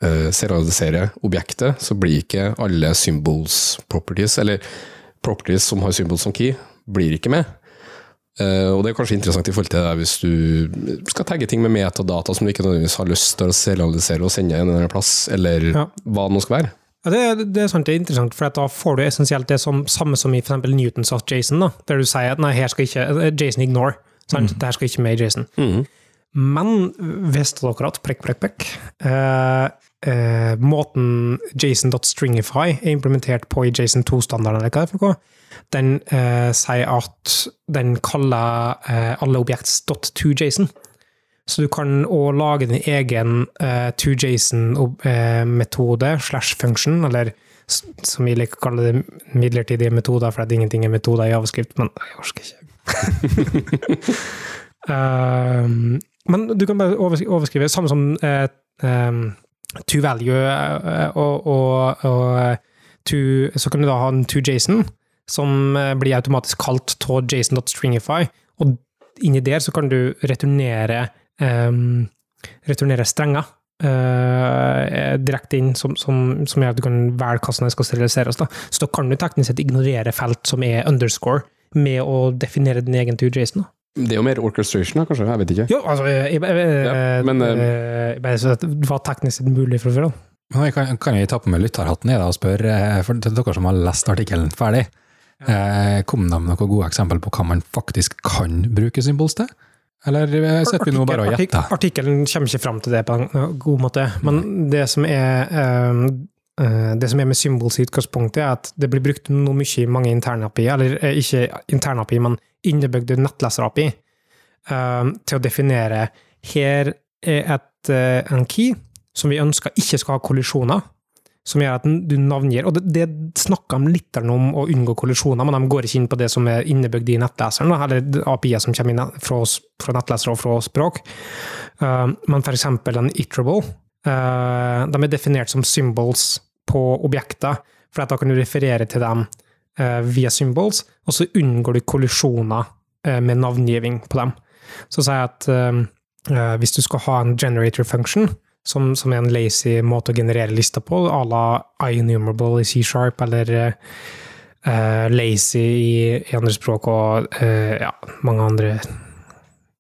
uh, serialiserer objektet, så blir ikke alle symbols properties, eller properties som har symbols som key, blir ikke med. Uh, og det er kanskje interessant i forhold til det hvis du skal tagge ting med metadata som du ikke nødvendigvis har lyst til å serialisere og sende en eller annen plass, eller Ja. hva det nå skal være. Ja, det, det er sant, det er interessant, for da får du essensielt det som, samme som i for Newtons of Jason, da, der du sier at nei, her skal ikke Jason ignore. Sant? Det her skal ikke med i Jason. Men visste dere at prekk, prekk, prekk eh, eh, Måten jason.stringify er implementert på i Jason 2-standarden, eller hva det er for noe, den eh, sier at den kaller eh, alle objekts.toJason. Så du kan òg lage din egen uh, toJason-metode slash function, eller som vi liker å kalle det midlertidige metoder, for at ingenting er metoder i avskrift, men jeg orker ikke. Um, men du kan bare overskrive, samme som uh, um, to value uh, og, og, uh, to, så kan du da ha en to JSON, som blir automatisk kalt av JSON.stringify, og inni der så kan du returnere um, returnere strenger uh, direkte inn, som, som, som gjør at du kan velge hvordan som skal steriliseres. Da. Så da kan du teknisk sett ignorere felt som er underscore, med å definere din egen tur JSON. Det er jo mer orchestration, kanskje? Jeg vet ikke. Jo, altså jeg, jeg, jeg, Ja, men, eh, bare så at det var teknisk sett mulig fra før. jeg kan, kan jeg ta på meg lytterhatten i det og spørre, eh, for til dere som har lest artikkelen ferdig, eh, kom de med noen gode eksempel på hva man faktisk kan bruke symbols til? Eller eh, sitter vi nå bare og gjetter? Artikkelen kommer ikke fram til det på en god måte, men det som er eh, eh, det som er med symbols i utgangspunktet, er at det blir brukt noe mye i mange interne API, eller eh, ikke interne API, men innebygde nettleser-API, eh, til å definere her er et, eh, en key som vi ønsker ikke skal ha kollisjoner, som gjør at du navngir Og det, det snakker de litt om å unngå kollisjoner, men de går ikke inn på det som er innebygd i nettleseren, eller API-er som kommer inn fra, fra nettlesere og fra språk. Men for eksempel en iterable, de er definert som symbols på objekter, for da kan du referere til dem uh, via symbols, og så unngår du kollisjoner uh, med navngiving på dem. Så sier jeg at uh, hvis du skal ha en generator function, som, som er en lazy måte å generere lister på, à la iNumerable i C-sharp, eller uh, lazy i, i andre språk, og uh, ja, mange andre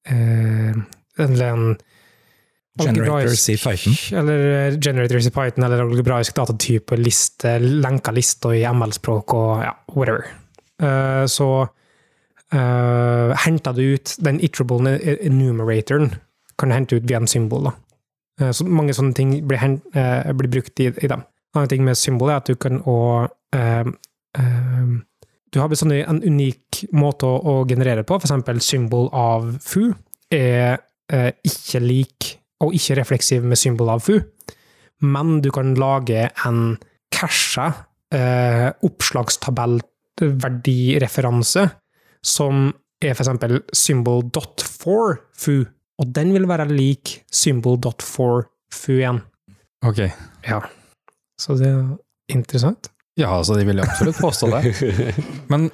uh, Eller en Generators i Python. Eller eh, generators i Python, eller algebraisk datatype, liste, lenka lister i ML-språk og ja, whatever. Uh, så uh, henter du ut den iterable enumeratoren, kan du hente ut via en symbol. da. Eh, Så mange sånne ting blir, hent, uh, blir brukt i, i dem. En annen ting med symbol er at du kan òg Du har en unik måte å, å generere på, f.eks. symbol av fu er eh, ikke lik og ikke refleksiv med symbol av fu, men du kan lage en casha eh, oppslagstabellverdireferanse som er f.eks. symbol dot for fu, og den vil være lik symbol dot for fu igjen. Ok. Ja. Så det er interessant. Ja, altså, de vil jo absolutt påstå det. Men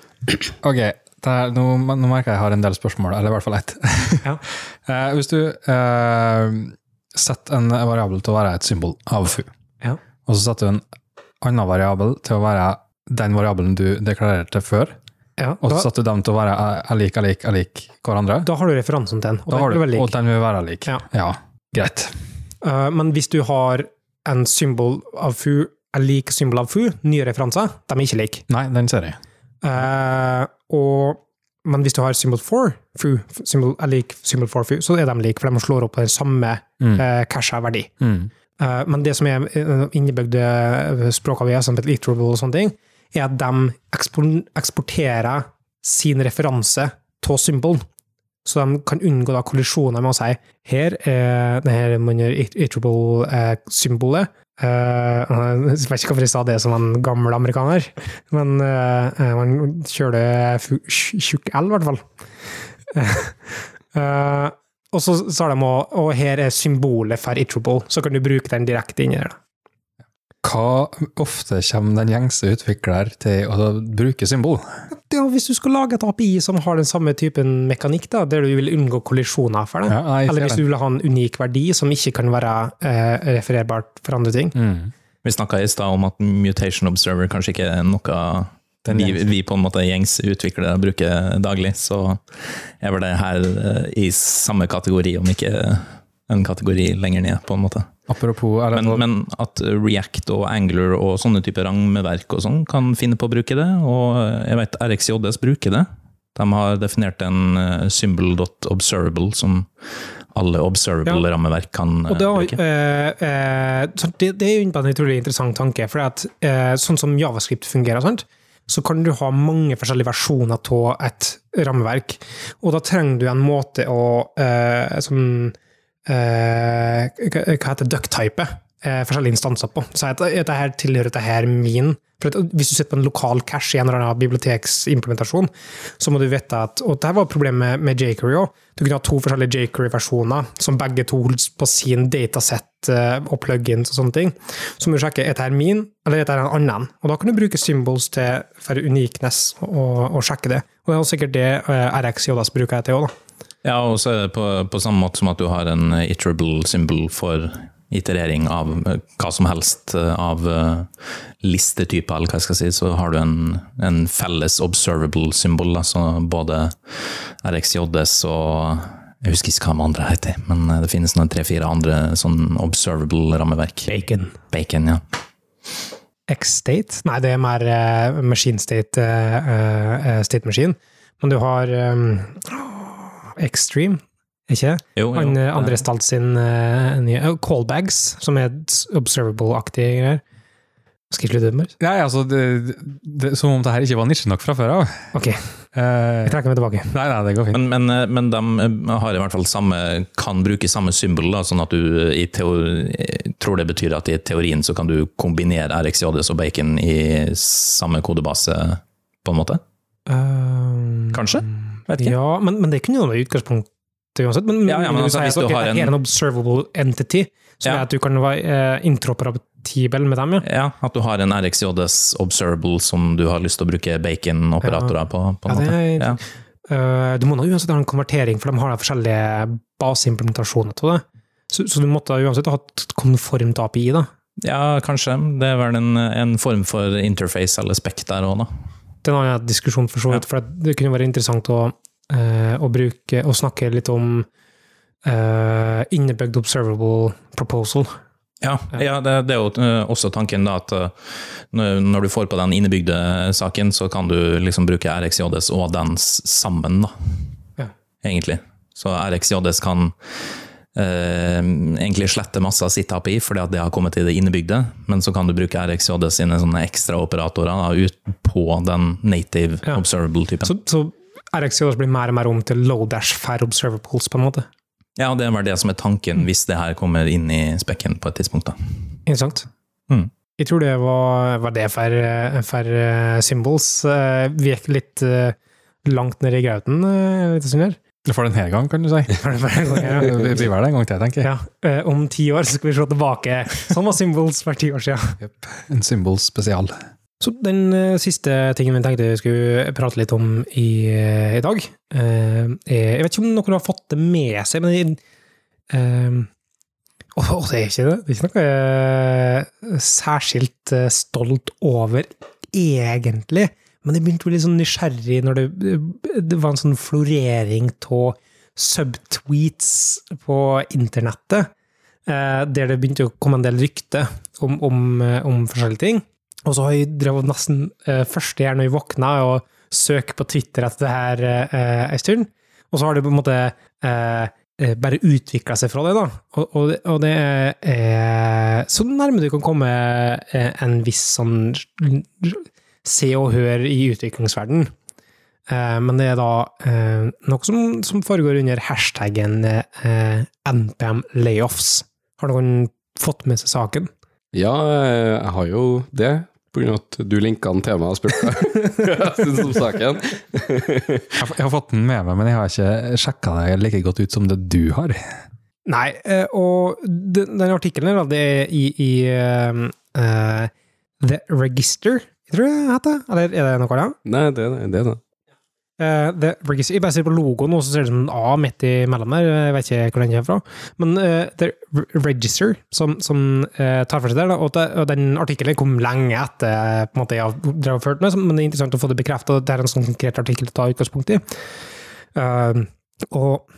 ok, det her, nå, nå merker jeg jeg har en del spørsmål, eller i hvert fall ett. Ja. Eh, hvis du eh, setter en variabel til å være et symbol av fu, Ja. og så setter du en annen variabel til å være den variabelen du deklarerte før, Ja, og så setter du dem til å være alik, alik, alik lik, er lik hverandre, da har du referansen til den, og den du, og den vil være lik. Ja. ja greit. Uh, men hvis du har en symbol av fu er lik symbol av fu, nye referanser, de er ikke like. Nei, den ser jeg. Uh, og, men hvis du har symbol for fu, symbol er lik symbol for fu, så er de like, for de slår opp på den samme Mm. uh, casha verdi. Mm. Uh, men det som er innebygde språk av ES, som et literable og sånne ting, er at de ekspor- eksporterer sin referanse til symbol. Så de kan unngå da kollisjoner med å si her er det her iterable-symbolet. Uh, jeg vet ikke hvorfor jeg sa det som en gammel amerikaner, men uh, man kjører tjukk L, i hvert fall. Uh, og så sa de òg og her er symbolet for Itropol, så kan du bruke den direkte inni der. da. Hva ofte kommer den gjengse utvikler til å bruke symbol? Ja, hvis du skal lage et API som har den samme typen mekanikk, da, der du vil unngå kollisjoner for det, Ja, nei, eller hvis du vil ha en unik verdi som ikke kan være eh, refererbart for andre ting. Mm. Vi snakka i stad om at Mutation Observer kanskje ikke er noe vi, vi på en måte gjengs utviklere bruker daglig, så er vel det her eh, i samme kategori, om ikke en kategori lenger ned, på en måte. Apropos eller, Men, men at React og Angler og sånne typer rammeverk og sånn kan finne på å bruke det, og jeg vet RxJS bruker det. De har definert en eh, symbol.observable som alle observable-rammeverk kan eh, Og det, bruke. eh, eh, det, det er jo en utrolig interessant tanke, for at, eh, sånn som Javascript fungerer, sant? så kan du ha mange forskjellige versjoner av et rammeverk. Og da trenger du en måte å eh, som, eh, hva hva heter ducktype eh, forskjellige instanser på. Så dette her tilhører dette her min. For hvis du sitter på en lokal cache i en eller annen biblioteksimplementasjon, så må du vite at Og dette var problemet med jQuery òg. Du kunne ha to forskjellige jQuery-versjoner som begge to holdt på sin datasett eh, og plugins og sånne ting. Så må du sjekke er dette her min, eller er dette en annen. Og da kan du bruke symbols til, for uniqueness og, og sjekke det. Og det er sikkert det eh, RxJS bruker jeg til òg, da. Ja, og så er det på, på samme måte som at du har en iterable symbol for iterering av eh, hva som helst eh, av eh, listetyper, eller hva jeg skal si, så har du en, en felles observable symbol, altså både RxJS og jeg husker ikke hva de andre heter, men det finnes noen tre-fire andre sånn observable rammeverk. Bacon. Bacon, ja. X-state? Nei, det er mer uh, machine state, uh, uh, state machine. Men du har um, Extreme, ikke? Jo, jo. Han uh, André Stalt sin uh, nye uh, Callbags, som er observable-aktige greier. Skal ikke slutte med det? Nei, altså, det, det, Som om det her ikke var nisje nok fra før av. Ok, Eh, jeg trekker meg tilbake. nei, nei, det går fint. Men, men, eh, men de har i hvert fall samme, kan bruke samme symbol, da, sånn at du i teori, tror det betyr at i teorien så kan du kombinere RxJS og bacon i samme kodebase, på en måte? Um, Kanskje? Ja, men, men det kunne jo være utgangspunktet uansett. Men, Ja, ja, men altså, hvis du har en- en observable entity, som Ja. er at du kan være eh, interoperabel med dem, ja. Ja, At du har en RxJS observable som du har lyst til å bruke bacon-operatorer på. på en Ja, måte. Ja. Uh, du må da uansett ha en konvertering, for de har da forskjellige baseimplementasjoner av det. Så, så du måtte uansett ha et konformt API, da. ja, kanskje. Det er vel en, en form for interface eller spekt der òg, da. Det er en annen diskusjon, for så vidt, for det kunne være interessant å, eh, å bruke og snakke litt om uh, innebygd observable proposal. Ja, ja det, det er jo eh, også tanken da at når når du får på den innebygde saken, så kan du liksom bruke RxJS og den sammen, da. Ja. Egentlig. Så RxJS kan eh, egentlig slette masse av sitt API, fordi at det har kommet i det innebygde, men så kan du bruke RxJS sine sånne ekstra operatorer da, ut på den native Ja. observable-typen. Så, så RxJS blir mer og mer om til low dash fair observables, på en måte. Ja, det vel det som er tanken, hvis det her kommer inn i spekken på et tidspunkt. da. Interessant. Mm. Jeg tror det var, var det for, for eh, symbols. Eh, Vi gikk litt eh, langt ned i grauten litt stund her. For denne gang, kan du si. For- blir ja. Det vel en gang til, tenker jeg. Ja, eh, om ti år skal vi se tilbake. Sånn var Symbols for ti år siden. En Symbols spesial. Så den eh, siste tingen vi tenkte vi skulle prate litt om i, eh, i dag Jeg vet ikke om noen har fått det med seg, men jeg, og, og det er ikke det. Det er ikke noe særskilt stolt over, egentlig. Men jeg begynte å bli sånn nysgjerrig når det, det var en sånn florering av subtweets på internettet, eh, der det begynte å komme en del rykter om, om, eh, om forskjellige ting. Og så har jeg drevet nesten eh, første gang når jeg våkna, og søkt på Twitter etter det her eh, en stund. Og så har det på en måte eh, eh, bare utvikla seg fra det, da. Og, og, det- og det er så nærme du kan komme eh, en viss sånn se og hør i utviklingsverden. Eh, men det er da eh, noe som, som foregår under hashtaggen eh, NPM layoffs. Har noen fått med seg saken? Ja, jeg har jo det, på grunn av at du linka den til meg og spurte hva jeg syns om saken. Jeg har, fått den med meg, men jeg har ikke sjekka det like godt ut som det du har. Nei, og den, den artikkelen er i, i eh, The Register, jeg tror det heter, eller er det noe annet? Nei, det er det. det. Uh, The jeg bare ser på logoen, og så ser det som en A midt imellom der, jeg vet ikke hvor den kommer fra. Men uh, det er Register, som, som uh, tar for seg det, og, det, og den artikkelen kom lenge etter eh, på en måte jeg har ført med, men det er interessant å få det bekreftet, det er en sånn konkret artikkel å ta utgangspunkt i. Eh, og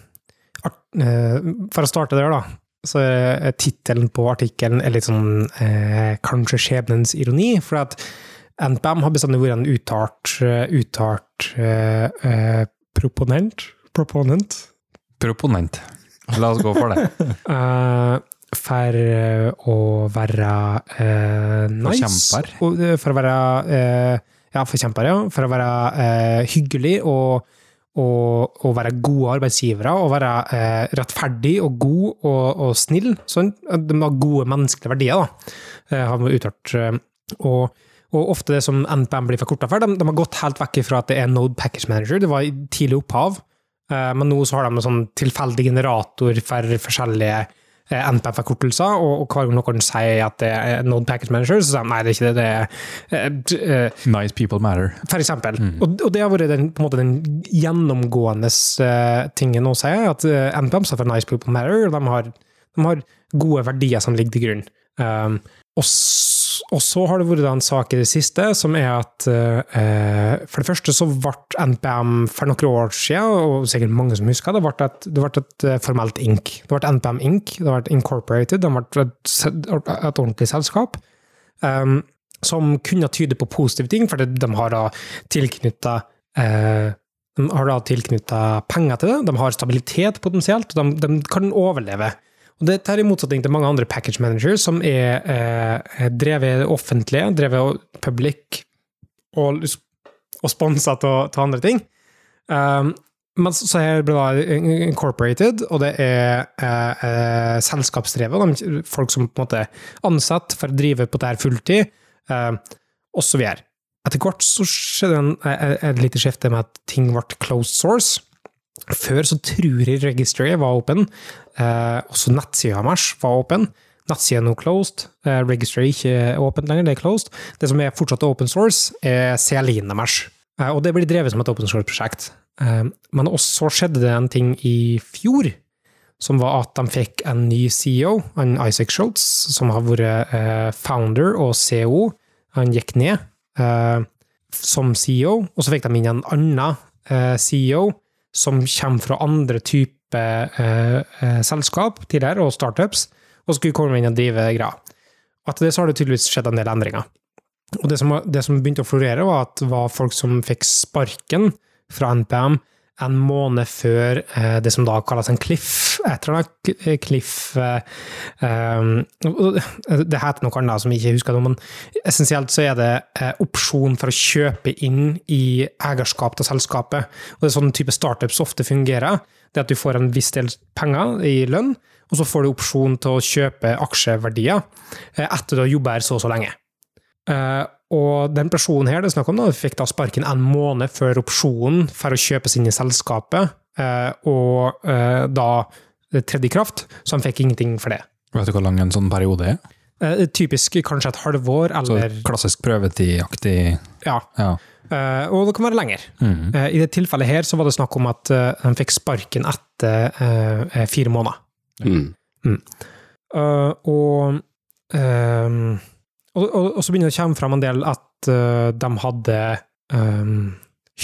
eh, for å starte der, da, så er tittelen på artikkelen er litt sånn eh, kanskje skjebnens ironi, for at NPM har bestandig vært en uttalt, eh, uttalt uh, uh, proponent, proponent Proponent. La oss gå for det. uh, for å være nice. Forkjemper. Og, for å være Ja, forkjemper, ja. For å være hyggelig og, og, og være gode arbeidsgivere. Og være rettferdig og god og, og snill. Sånn. De har gode menneskelige verdier, da, har vi uttalt. Og, og ofte det som NPM blir forkorta for, de, de har gått helt vekk fra at det er Node Package Manager. Det var i tidlig opphav. Eh, Men nå så har de en sånn tilfeldig generator for forskjellige eh, NPM-forkortelser, og, og hver gang noen sier at det er Node Package Manager, så sier de nei, det er ikke det. det er, eh, Nice people matter. for eksempel. Og, og det har vært den, på en måte den gjennomgående eh, tingen å si, at uh, NPM står for Nice People Matter, og de har, de har gode verdier som ligger til grunn. Um, og så har det vært en sak i det siste, som er at eh, For det første så ble NPM for noen år siden, og sikkert mange som husker det, ble et, det ble et eh, formelt INK. Det ble NPM INK, Det ble Incorporated, det ble et, et ordentlig selskap. Um, som kunne tyde på positive ting, for de har da tilknytta eh, de har da tilknytta penger til det, de har stabilitet potensielt, og de, de kan overleve. Og Dette er i motsetning til mange andre package managers som er eh, drevet offentlige, drevet public og, og sponsa til, andre ting. Um, men så er da incorporated, og det er eh, eh, selskapsdrevet. Folk som på en måte er ansatt for å drive på det her fulltid, eh, videre. Etter hvert så skjedde en, eh, et lite skifte med at ting ble closed source. Før så tror jeg Registry var åpen, eh, også nettsida deres var åpen. Nettsida er nå closed, eh, Registry er ikke åpent lenger, det er closed. Det som er fortsatt open source, er CLI-en deres. Eh, og det blir drevet som et open source-prosjekt. Eh, men også skjedde det en ting i fjor, som var at de fikk en ny CEO, en Isaac Schultz, som har vært eh, founder og CEO. Han gikk ned eh, som CEO, og så fikk de inn en annen eh, CEO som kommer fra andre typer eh, eh, selskap tidligere, og startups, og skulle komme inn og drive greia. Etter det så har det tydeligvis skjedd en del endringer. Og det som, det som begynte å florere, var at var folk som fikk sparken fra NPM en måned før eh, det som da kalles en cliff. Et eller annet cliff eh, Det heter noe annet som jeg ikke husker men essensielt så er det eh, opsjon for å kjøpe inn i eierskap til selskapet. Og det er sånn type startups ofte fungerer. Det at du får en viss del penger i lønn, og så får du opsjon til å kjøpe aksjeverdier eh, etter du har jobba her så og så lenge. Eh, og den personen her det er snakk om, da, fikk da sparken en måned før opsjonen for å kjøpe seg inn i selskapet, eh, og eh, da det tredde i kraft, så han fikk ingenting for det. Vet du hvor lang en sånn periode er? Eh, typisk kanskje et halvår, Så eller klassisk prøvetid-aktig Ja. Ja. Eh, og det kan være lenger. Mm. Eh, I det tilfellet her så var det snakk om at uh, han fikk sparken etter eh, fire måneder. Mm. Eh, og, ehm, og, og, og så begynner det å komme fram en del at uh, de hadde um,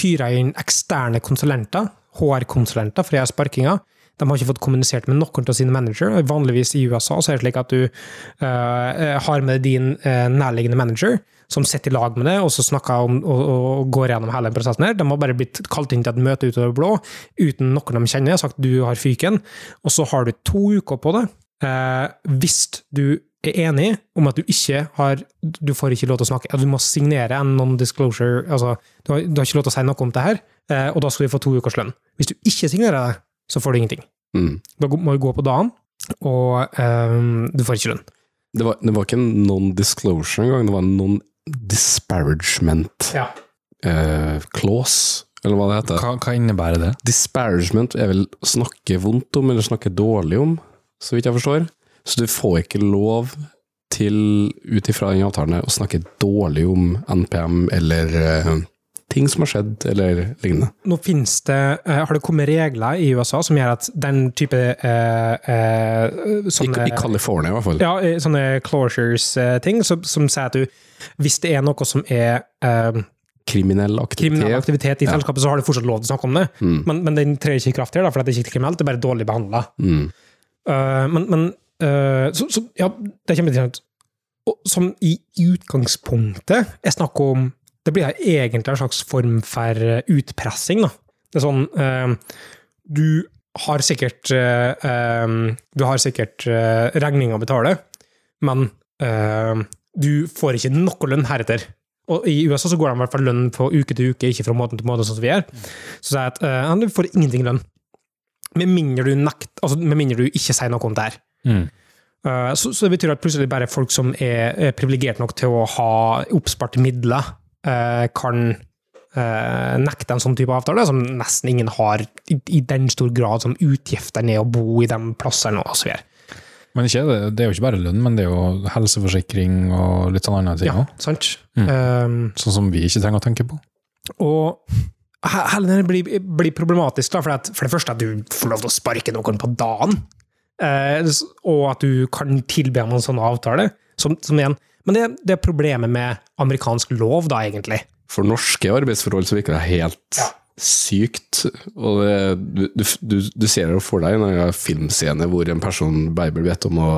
hyra inn eksterne konsulenter, HR-konsulenter, gjøre sparkinga. De har ikke fått kommunisert med noen av sine manager. Vanligvis i USA så er det slik at du uh, har med din uh, nærliggende manager, som sitter i lag med det, og så snakker om og, og går gjennom hele prosessen. her. De har bare blitt kalt inn til et møte ut av det blå, uten noen de kjenner, sagt du har fyken, og så har du to uker på det. Uh, hvis du er enig om at du ikke har Du får ikke lov til å snakke, du må signere en non-disclosure altså du har, du har ikke lov til å si noe om det her, eh, og da skal du få to ukers lønn. Hvis du ikke signerer det, så får du ingenting. Mm. Da må du gå på dagen, og um, du får ikke lønn. Det, var, det var ikke en non-disclosure engang, det var en non-disparagement Ja. uh, clause, eller hva det heter. Hva, hva innebærer det? Disparagement er vel å snakke vondt om, eller snakke dårlig om, så vidt jeg forstår. Så du får ikke lov til, ut ifra den avtalen, å snakke dårlig om NPM eller eh, ting som har skjedd, eller lignende. Nå finnes det, eh, har det kommet regler i USA som gjør at den type eh, eh, I, sånne, I California, i hvert fall. ja, eh, sånne closures-ting, som, som sier at du, hvis det er noe som er eh, Kriminell aktivitet. kriminell aktivitet i Ja. selskapet, så har du fortsatt lov til å snakke om det. Mm. Men, men den trer ikke i kraft her, da, for det er ikke kriminelt, det er bare dårlig behandla. Mm. men men eh, så, så ja, det er kjempeinteressant. Som i utgangspunktet er snakk om Det blir egentlig en slags form for eh, utpressing, da. Det er sånn eh, Du har sikkert eh, Du har sikkert uh, regninga å betale, men du får ikke noe lønn heretter. Og I USA så går de i hvert fall lønn på uke til uke, ikke fra måned til måned, sånn som vi gjør. Så sier jeg at eh, du får ingenting lønn. Med mindre du, nekt, altså, med mindre du ikke sier noe om det her. Mm. Eh, Så, så det betyr at plutselig bare folk som er, privilegerte nok til å ha oppsparte midler, eh, kan eh, nekte en sånn type avtale, som nesten ingen har i, den stor grad som utgifter ned å bo i de plassene og så videre. Men ikke, det, er jo ikke bare lønn, men det er jo helseforsikring og litt sånn andre ting Ja, sant? Mm. Um, Sånn som vi ikke trenger å tenke på. Og he- hele det blir, blir problematisk, da, for, at, for det første at du får lov til å sparke noen på dagen, og at du kan tilbe ham en sånn avtale. Som, som igjen, men det, det er problemet med amerikansk lov, da, egentlig. For norske arbeidsforhold så virker det helt Ja. sykt. Og det, du, du, du, ser det for deg en filmscene hvor en person bare vet om å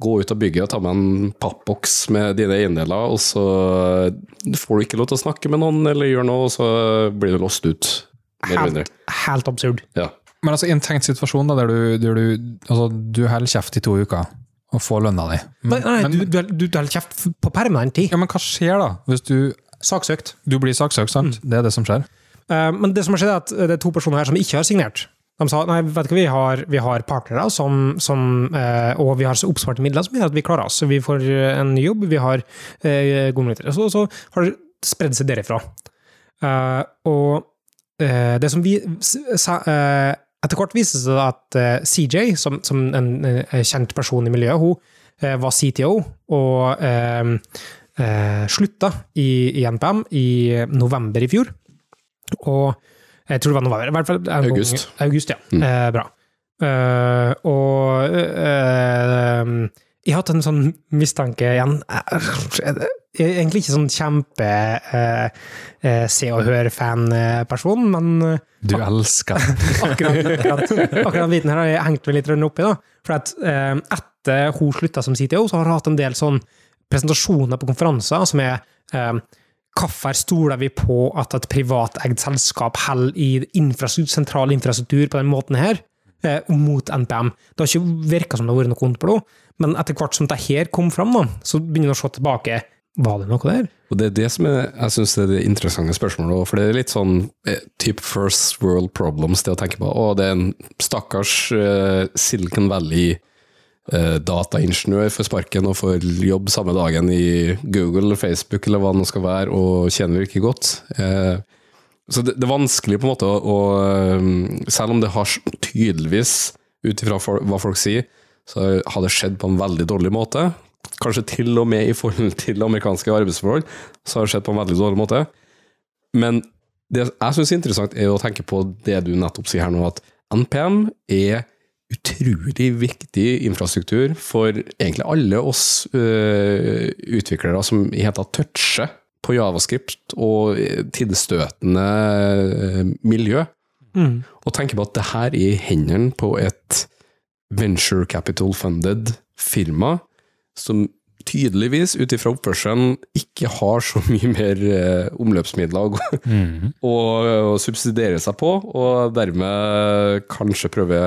gå ut av bygget og ta med en pappboks med dine eiendeler, og så får du ikke lov til å snakke med noen eller gjøre noe, og så blir du låst ut. Helt, helt absurd. Ja. Men altså, i en tenkt situasjon da, der du, der du, altså, du holder kjeft i to uker og får lønna di. Nei, nei, men, du, du, du, holder kjeft på permanent tid. ja, men hva skjer da, hvis du, Saksøkt. du blir saksøkt, sant? Det er det som skjer. Uh, Men det som har skjedd, er at det er to personer her som ikke har signert. De sa nei, vet du hva, vi har, vi har partnere som, som, uh, og vi har så oppsparte midler som gjør at vi klarer oss. Vi får eh, en ny jobb, vi har uh, gode muligheter. Så, så har det spredd seg derifra. Eh, og eh, det som vi sa, eh, Etter hvert viste det seg at eh, CJ, som, som en eh, kjent person i miljøet, hun eh, var CTO og eh, slutta i, i NPM i november i fjor. Og jeg tror det var november. I hvert fall August. gang- August. Ja. Mm. Eh, bra. Uh, og eh, jeg har hatt en sånn mistanke igjen egentlig ikke sånn kjempe eh, eh, Se og Hør-fan-person, men eh, Du elsker akkurat, akkurat, akkurat den biten her har jeg hengt meg litt oppi. da. For at eh, etter hun slutta som CTO, så har hun hatt en del sånn presentasjoner på konferanser som er eh, Hvorfor stoler vi på at et privateid selskap holder i infrastruktur, sentral infrastruktur på den måten her, mot NPM? Det har ikke virka som det har vært noe vondt det, men etter hvert som det her kom fram, da, så begynner vi å se tilbake. Var det noe der? Og det er det som er, jeg synes er det interessante spørsmålet, for det er litt sånn eh, type first world problems det å tenke på. Å, det er en stakkars uh, Silicon Valley uh, dataingeniør får sparken og får jobb samme dagen i Google eller Facebook eller hva det nå skal være, og tjener virkelig godt. Uh, så det, det er vanskelig på en måte å, å Selv om det har tydeligvis, ut ifra hva folk sier, så har det skjedd på en veldig dårlig måte. Kanskje til og med i forhold til amerikanske arbeidsforhold, så har det skjedd på en veldig dårlig måte. Men det jeg syns er interessant, er å tenke på det du nettopp sier her nå, at NPM er utrolig viktig infrastruktur for egentlig alle oss øh, utviklere som i hele tatt toucher på javascript og tilstøtende øh, miljø. Mm. Og tenke på at det her er i hendene på et venture capital-funded firma som tydeligvis, ut ifra oppførselen, ikke har så mye mer eh, omløpsmidler Mhm. å, å subsidiere seg på, og dermed kanskje prøve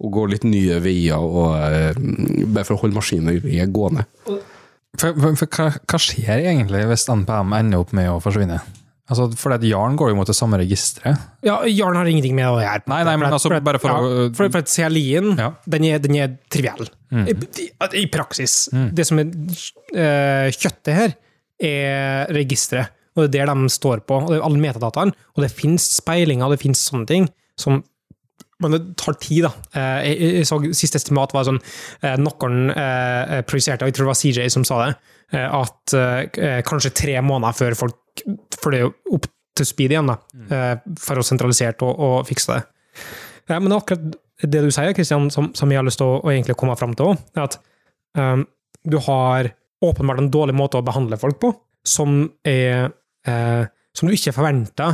å gå litt nye veier, og, eh, bare for å holde maskineriet gående. For, for, for hva, hva skjer egentlig hvis NPM ender opp med å forsvinne? Altså, for at Jarn går jo mot det samme registeret. Ja, Jarn har ingenting med å gjøre. Nei, nei, men altså, bare for å- For, for CLI-en, Ja. den, den er triviell. I, i, I praksis. Det som er uh, kjøttet her, er registeret. Og det er der de står på. Og det er alle metadataene. Og det finnes speilinger, det finnes sånne ting som men det tar tid, da. Eh, Jeg, jeg så Siste estimat var sånn eh, Noen eh, projiserte, og jeg tror det var CJ som sa det, at eh, kanskje tre måneder før folk For det er jo opp til speed igjen, da, eh, for å sentralisere og, og fikse det. Ja, men akkurat det du sier, Kristian, som, som jeg har lyst til å, egentlig komme fram til òg, er at um, du har åpenbart en dårlig måte å behandle folk på, som er eh, Som du ikke forventa,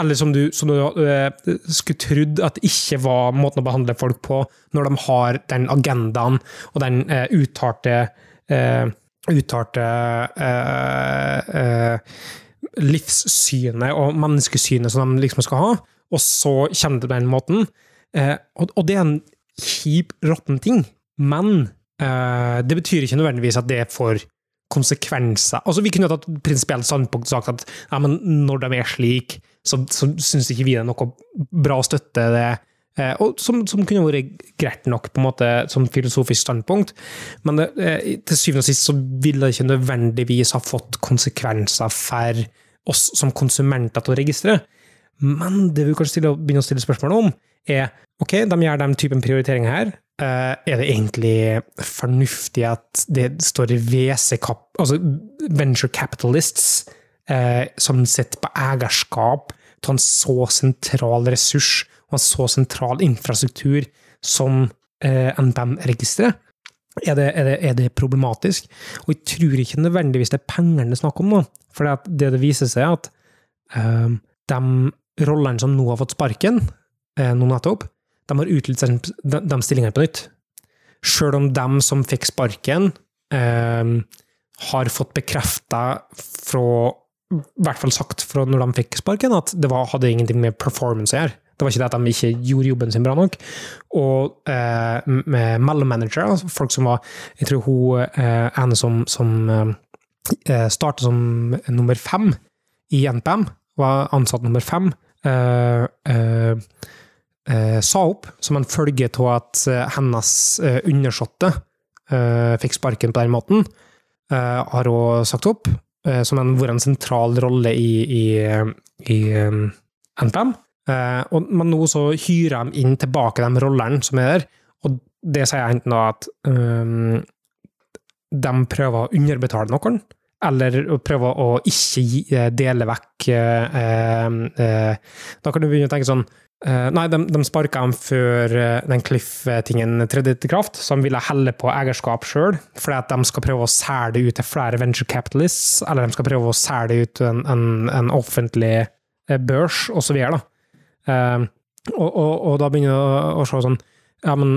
eller som du, som du eh, skulle trodd at ikke var måten å behandle folk på, når de har den agendaen og den eh, uttalte eh, Uttalte eh, eh, livssynet og menneskesynet som de liksom skal ha, og så kommer det på den måten. Eh, og, det er en kjip, råtten ting, men eh, det betyr ikke nødvendigvis at det får konsekvenser. Altså, vi kunne tatt prinsipielt standpunkt og sagt at ja, men når de er slik, så, så syns ikke vi det er noe bra å støtte det. Eh, og som, som kunne vært greit nok på en måte som filosofisk standpunkt, men det, eh, til syvende og sist så ville det ikke nødvendigvis ha fått konsekvenser for oss som konsumenter til å registre. Men det vi kanskje stille, begynner å stille spørsmål om, er ok, de gjør den typen prioriteringer her. eh, er det egentlig fornuftig at det står VC-kap, altså venture capitalists, eh, som sitter på eierskap til en så sentral ressurs og en så sentral infrastruktur som eh, NPM-registeret? Er er, er det problematisk? Og jeg tror ikke nødvendigvis det er pengene det er snakk om nå. For det, det, viser seg, at uh, de rollene som nå har fått sparken, uh, nå nettopp, de har utlyst de, de stillingene på nytt. Sjøl om de som fikk sparken, uh, har fått bekrefta fra i hvert fall sagt fra når de fikk sparken, at det var, hadde ingenting med performance å gjøre. Det var ikke det at de ikke gjorde jobben sin bra nok. Og eh, med mellommanagere, altså folk som var Jeg tror hun eh, ene som, som eh, starta som nummer fem i NPM, var ansatt nummer fem, eh, eh, eh, sa opp som en følge av at eh, hennes eh, undersåtte eh, fikk sparken på den måten. eh, har hun sagt opp, eh, som en, vært en sentral rolle i, i, i eh, NPM. Eh, og, men nå så hyrer de inn tilbake de rollene som er der, og det sier enten da at eh, de prøver å underbetale noen, eller prøve å ikke eh, dele vekk eh, eh, Da kan du begynne å tenke sånn Nei, de, de sparka dem før den Cliff-tingen tredde til kraft, så de ville helle på eierskap sjøl, fordi at de skal prøve å selge det ut til flere venture capitalists, eller de skal prøve å selge det ut til en, en, en offentlig børs, og så videre. da. Og, og, og da begynner du å, å se sånn Ja, men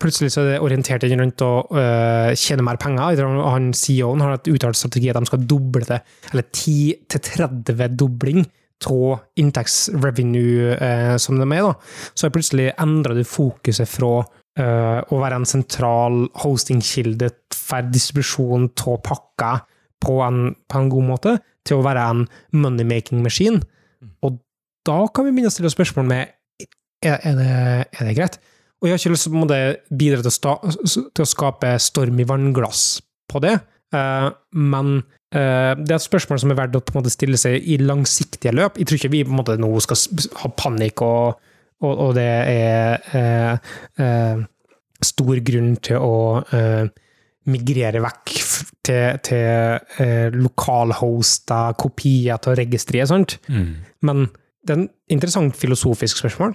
plutselig så er det orientert inn rundt å øh, tjene mer penger. Han CEO-en har et uttalt strategi at de skal doble det, eller 10-30 dobling av inntektsrevenue øh, som de er. da. Så plutselig endrer du fokuset fra øh, å være en sentral hostingkilde for distribusjon av pakker på en, på en god måte, til å være en money-making-maskin. Og da kan vi begynne å stille spørsmål med er, er, det, er det greit? Og jeg har ikke lyst til å bidra til å, sta, til å skape storm i vannglass på det, uh, men uh, det er et spørsmål som er verdt å på en måte stille seg i langsiktige løp. Jeg tror ikke vi på en måte nå skal ha panikk, og, og, og det er uh, stor grunn til å migrere vekk til, til lokalhosta kopier til registeret, sant? Mm. Men det er en interessant filosofisk spørsmål.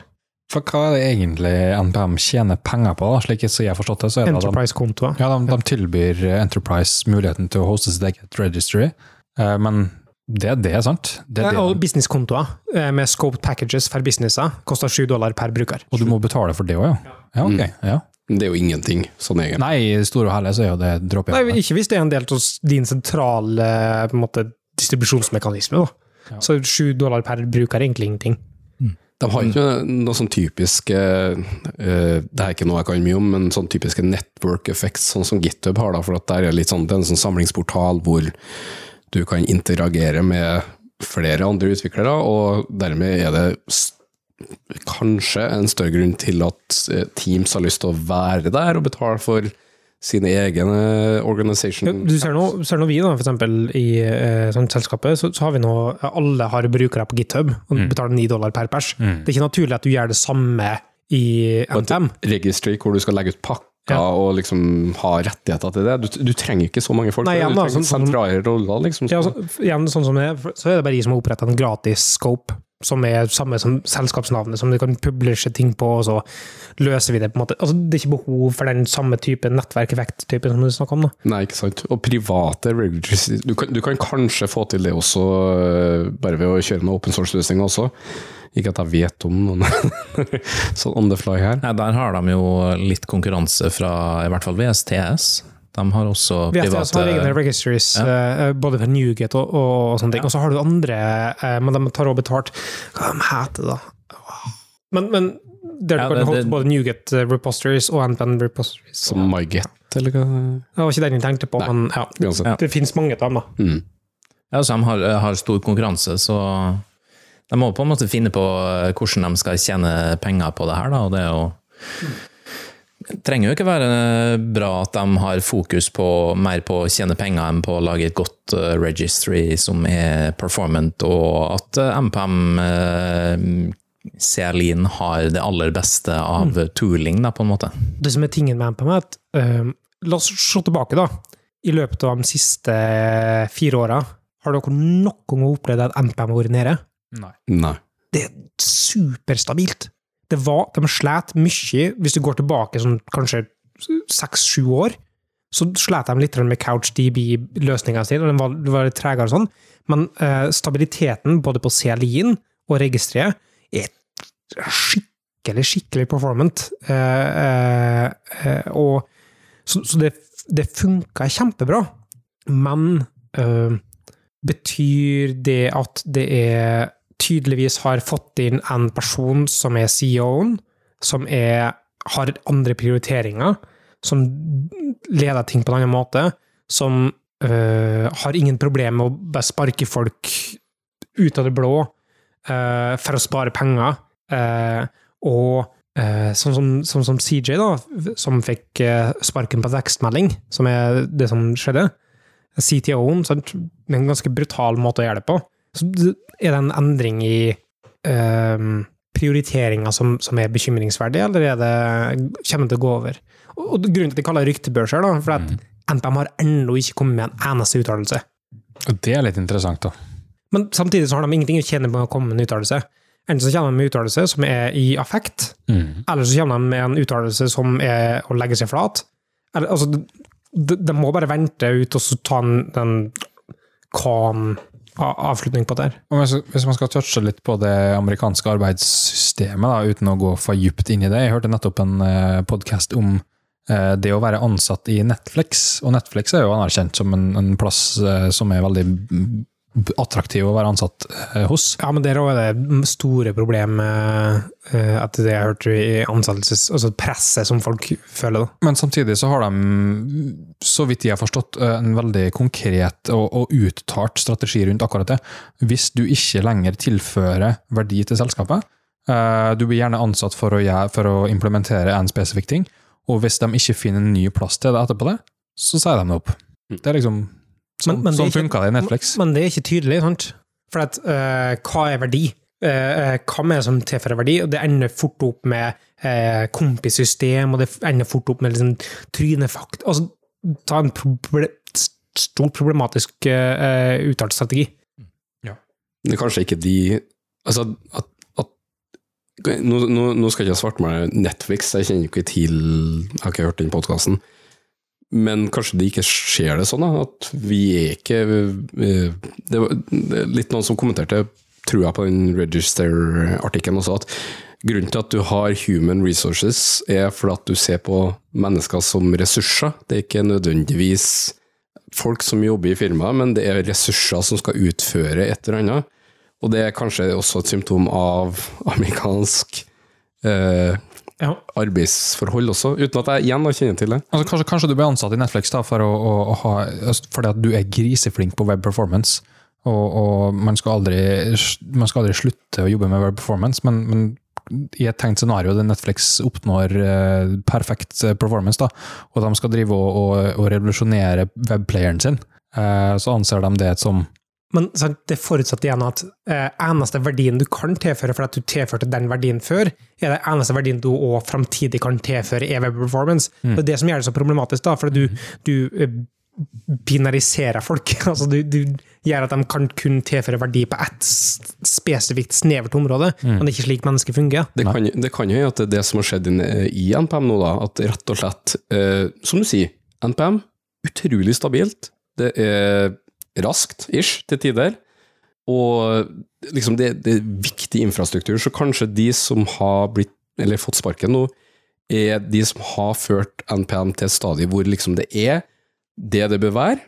For hva er det egentlig NPM tjener penger på, da? slik jeg har forstått det? så er det Enterprise-kontoer. ja, de, de tilbyr Enterprise muligheten til å hoste sitt eget registry, eh, men det er det, sant? Det er Ja, og det. businesskontoer eh, med scoped packages for businesser koster 7 dollar per bruker. Og du må betale for det òg, ja? Ja, ok. Ja. Det er jo ingenting, sånn egentlig. Nei, i store og hele så er jo det dråpe Nei, ikke hvis det er en del av din sentrale måte, distribusjonsmekanisme. Da. Ja. Så 7 dollar per bruker er egentlig ingenting. De har ikke noe sånn typiske uh, Det er ikke noe jeg kan mye om, men sånn typiske network effects, sånn som GitHub har. da, for at der er litt sånn, Det er en sånn samlingsportal hvor du kan interagere med flere andre utviklere, og dermed er det kanskje en større grunn til at eh, Teams har lyst til å være der og betale for sine egne Ja, du ser nå, ser nå vi, da, for eksempel i eh, sånn selskapet, så, så har vi nå Alle har brukere på GitHub og betaler 9 dollar per pers. Mm. Det er ikke naturlig at du gjør det samme i NTM. registry hvor du skal legge ut pakker Ja. og liksom ha rettigheter til det. Du, du trenger ikke så mange folk. Nei, igjen du trenger sånn- sånn- sentrale roller, liksom. Ja, så, igjen, sånn som det, er, så er det bare de som har opprettet en gratis scope, som er samme som selskapsnavnet, som du kan publishe ting på, og så løser vi det på en måte. Altså, det er ikke behov for den samme type nettverkeffekt-type som du snakker om. da. Nei, ikke sant. Og private regulators du kan, du kan kanskje få til det også, øh, bare ved å kjøre med open source-løsninger også. Ikke at jeg vet om noen sånn on the fly her. Nei, der har de jo litt konkurranse fra i hvert fall VSTS. De har også VSTS har egne private registries, eh, både for Newgate og, og, og sånne ting. Og så har du andre, eh, men de tar også betalt Hva de heter da? Men, men der du Ja, kan det- det- både Newgate repositories og NPN repositories. Som MyGet, eller hva? Det var ikke den jeg tenkte på, Nei. men ja. det, Ja. Det finnes mange av dem, da. Mm. Ja, så de har, har stor konkurranse, så de må på en måte finne på eh, hvordan de skal tjene penger på det her. Da, og det er jo det trenger jo ikke være bra at de har fokus på, mer på å tjene penger enn på å lage et godt eh, registry som er performant, og at eh, MPM eh, Celine har det aller beste av tooling, da, på en måte. Det som er tingen med MPM, er at uh, La oss se tilbake, da. I løpet av de siste fire åra, har dere noen gang opplevd at MPM har vært nede? Nei. Nei. Det er superstabilt. Det var, de slet mye, hvis du går tilbake sånn kanskje seks-sju år, så slet de litt med CouchDB-løsninga si, den var, var litt tregere og sånn, men eh, stabiliteten både på CLI-en og registeret er skikkelig, skikkelig performant. Eh, eh, eh, og, så så det, det funka kjempebra, men eh, betyr det at det er tydeligvis har fått inn en person som er CEO-en, som er, har andre prioriteringer, som leder ting på en annen måte, som øh, har ingen problem med å bare sparke folk ut av det blå øh, for å spare penger. øh, og sånn som, sånn som CJ, da, som fikk øh, sparken på tekstmelding, som er det som skjedde. CTO-en, en ganske brutal måte å gjøre det på. Så er det en endring i um, prioriteringa som, som er bekymringsverdig, eller er det, kommer det til å gå over? Og, og Grunnen til at de kaller det ryktebørser, da, for at NPM har ennå ikke kommet med en eneste uttalelse. Det er litt interessant, da. Men samtidig så har de ingenting å tjene på å komme med en uttalelse. Enten så kommer de med en uttalelse som er i affekt, Mm. eller så kommer de med en uttalelse som er å legge seg flat. Eller, altså, de, de må bare vente ut og så ta en, den calm avslutning på det her. Hvis, man skal touche litt på det amerikanske arbeidssystemet, da, uten å gå for dypt inn i det Jeg hørte nettopp en uh, podkast om eh, det å være ansatt i Netflix. Og Netflix er jo anerkjent som en, en plass eh, som er veldig mm, attraktiv å være ansatt eh, hos. Ja, men der òg er det store problem eh, etter det jeg hørte i ansettelses... Altså presset som folk føler, da. Men samtidig så har de, så vidt jeg har forstått, eh, en veldig konkret og, og uttalt strategi rundt akkurat det. Hvis du ikke lenger tilfører verdi til selskapet, eh, du blir gjerne ansatt for å, gjøre, for å implementere en spesifikk ting, og hvis de ikke finner en ny plass til det etterpå det, så sier de det opp. Det er liksom Sånn, Men- men det sånn funka det i Netflix. Men det er ikke tydelig, sant? For at, uh, hva er verdi? Uh, eh, hva er det som tilfører verdi? Og det ender fort opp med uh, kompissystem, og det ender fort opp med liksom, trynefakt. Altså, ta en proble stor problematisk uh, uttalt strategi. Det er kanskje ikke de Altså, at, at nå, nå, nå skal jeg ikke svarte meg Netflix, jeg kjenner ikke til Jeg har ikke hørt den podkasten. Men kanskje det ikke skjer det sånn, at vi er ikke eh, Det var litt noen som kommenterte, tror jeg, på den Register-artikkelen også, at grunnen til at du har human resources, er fordi at du ser på mennesker som ressurser. Det er ikke nødvendigvis folk som jobber i firmaet, men det er ressurser som skal utføre et eller annet. Og det er kanskje også et symptom av amerikansk eh, Ja. arbeidsforhold også, uten at jeg igjen kjenner til det. Altså, kanskje, kanskje du ble ansatt i Netflix da, for å, å, å ha, altså, fordi at du er griseflink på web performance, og, og man, skal aldri, man skal aldri slutte å jobbe med web performance, men, men i et tenkt scenario der Netflix oppnår eh, perfekt eh, performance, da, og de skal drive og, og, og revolusjonere webplayeren sin, eh, så anser de det som Men sant, det forutsetter igjen at eh, eneste verdien du kan tilføre for at du tilførte den verdien før, er det eneste verdien du òg framtidig kan tilføre i web performance. Det er det som gjør det så problematisk, da, for du, du eh, binariserer folk. altså du, du gjør at de kan kun tilføre verdi på ett spesifikt, snevert område, men det er ikke slik mennesker fungerer. Det kan, det kan jo være at det er det som har skjedd i- i NPM nå, da, at rett og slett, eh, som du sier, NPM, utrolig stabilt. Det er raskt, ish, til tider. Og liksom det, det er viktig infrastruktur, så kanskje de som har blitt, eller fått sparken nå, er de som har ført NPM til et stadie hvor liksom det er det det bør være,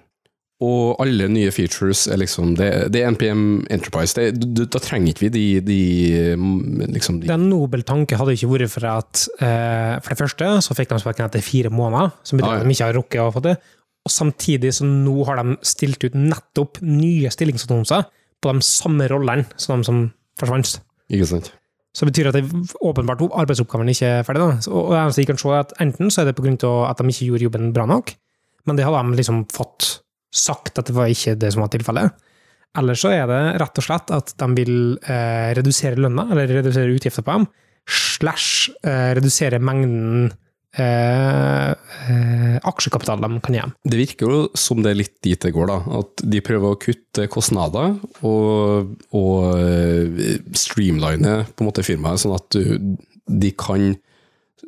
og alle nye features er liksom Det, det er NPM Enterprise. Det, da trenger ikke vi de, de liksom de, er nobel tanke hadde ikke vært for at eh, For det første så fikk de sparken etter fire måneder, som betyr at de ikke har rukket å få det. Og samtidig så nå har de stilt ut nettopp nye stillingsannonser på de samme rollene som de som forsvant. Ikke sant? Så det betyr at det åpenbart arbeidsoppgaven ikke er ferdig. Da. Og det eneste jeg kan se, er at enten så er det av at de ikke gjorde jobben bra nok, men det hadde de liksom fått sagt at det var ikke det som var tilfellet. Eller så er det rett og slett at de vil eh, redusere lønna, eller redusere utgifter på dem, slash eh, redusere mengden eh, eh, aksjekapital de kan gi. Det virker jo som det er litt dit det går, da. At de prøver å kutte kostnader og, og eh, streamline på en måte firmaet, sånn at du, de kan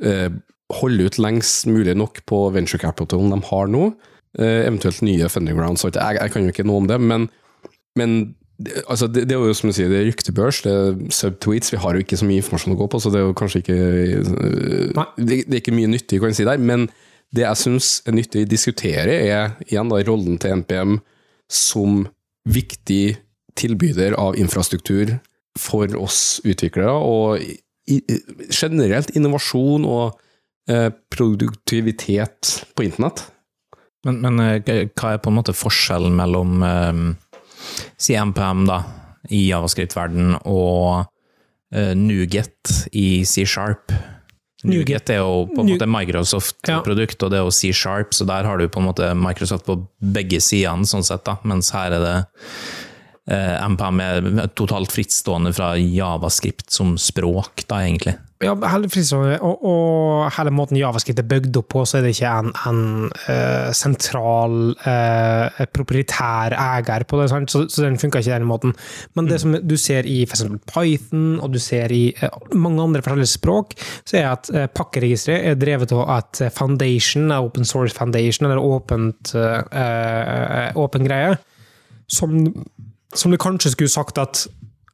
eh, holde ut lengst mulig nok på venture capitalen de har nå. Eh, eventuelt nye funding rounds. Jeg, jeg kan jo ikke noe om det, men, men det, altså det, det er jo som du sier, det er ryktebørs, det er subtweets. Vi har jo ikke så mye informasjon å gå på, så det er jo kanskje ikke eh, det, det er ikke mye nyttig kan jeg si der. Men det jeg syns er nyttig å diskutere, er igjen da rollen til NPM som viktig tilbyder av infrastruktur for oss utviklere, og i, generelt innovasjon og eh, produktivitet på internett. Men, men eh, hva er på en måte forskjellen mellom eh, NPM da, i javascript-verden og uh, Nuget i C-sharp? Nuget. Er jo på en måte Microsoft-produkt, og det er jo C-sharp, så der har du på en måte Microsoft på begge sidene, sånn sett, da, mens her er det eh, NPM er totalt frittstående fra javascript som språk, da, egentlig. Ja, hele og, og hele måten javascript er bygd opp på, så er det ikke en, en uh, sentral, uh, proprietær eier på det? Så, så den funker ikke den måten. Men det som du ser i eksempel Python, og du ser i uh, mange andre forskjellige språk, så er at uh, pakkeregisteret er drevet av at foundation, open source foundation, eller åpent, eh, eh, åpen greie, som, som du kanskje skulle sagt at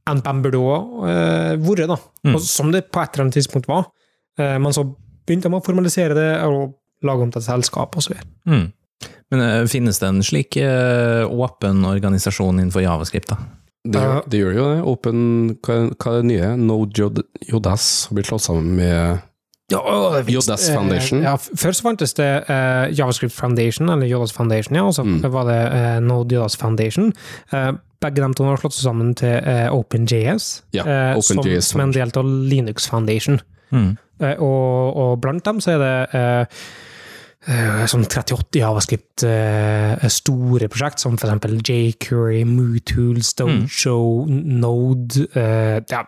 NPM burde òg uh, vært, da. Og som det på et eller annet tidspunkt var. Eh, men så begynte de å formalisere det og lage om til et selskap osv. Mm. Men uh, finnes det en slik uh, åpen organisasjon innenfor javascript, da? Det, gjør- det gjør jo det. Open, hva, hva er det nye? Node Jodas har blitt slått sammen med Ja, Jodas Foundation. Eh, ja, før så fantes det eh, JavaScript Foundation, eller Jodas Foundation, ja, og så Mm. var det eh, Node Jodas Foundation. Eh, begge de to har slått seg sammen til uh, OpenJS, Ja, eh, som, som er en del av Linux Foundation. Mm. Uh, og, og blant dem så er det sånn 38 javascript store prosjekt, som for eksempel jQuery, Stoneshow, mm. Node eh, ja,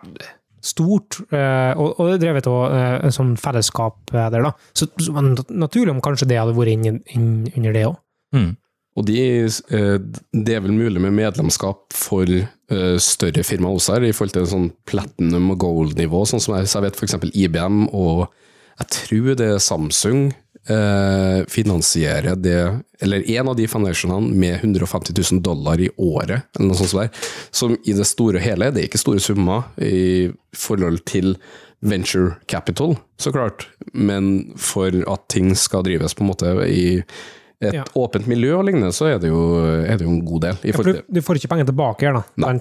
Stort. eh, og, og det er drevet av uh, en sånn fellesskap der, da. Så, så naturlig om kanskje det hadde vært inn, inn, under det òg. Mm. Og de, eh, det er vel mulig med medlemskap for eh, større firmaer også her, i forhold til sånn platinum og gold-nivå, sånn som jeg, så jeg vet f.eks. IBM og jeg tror det er Samsung eh, finansierer det, eller en av de foundationene med 150 000 dollar i året, eller noe sånt som der. Som i det store og hele, det er ikke store summer i forhold til venture capital, så klart, men for at ting skal drives på en måte i et Ja. åpent miljø og lignende, så er det jo, er det jo en god del. For du, du får ikke penger tilbake her, da.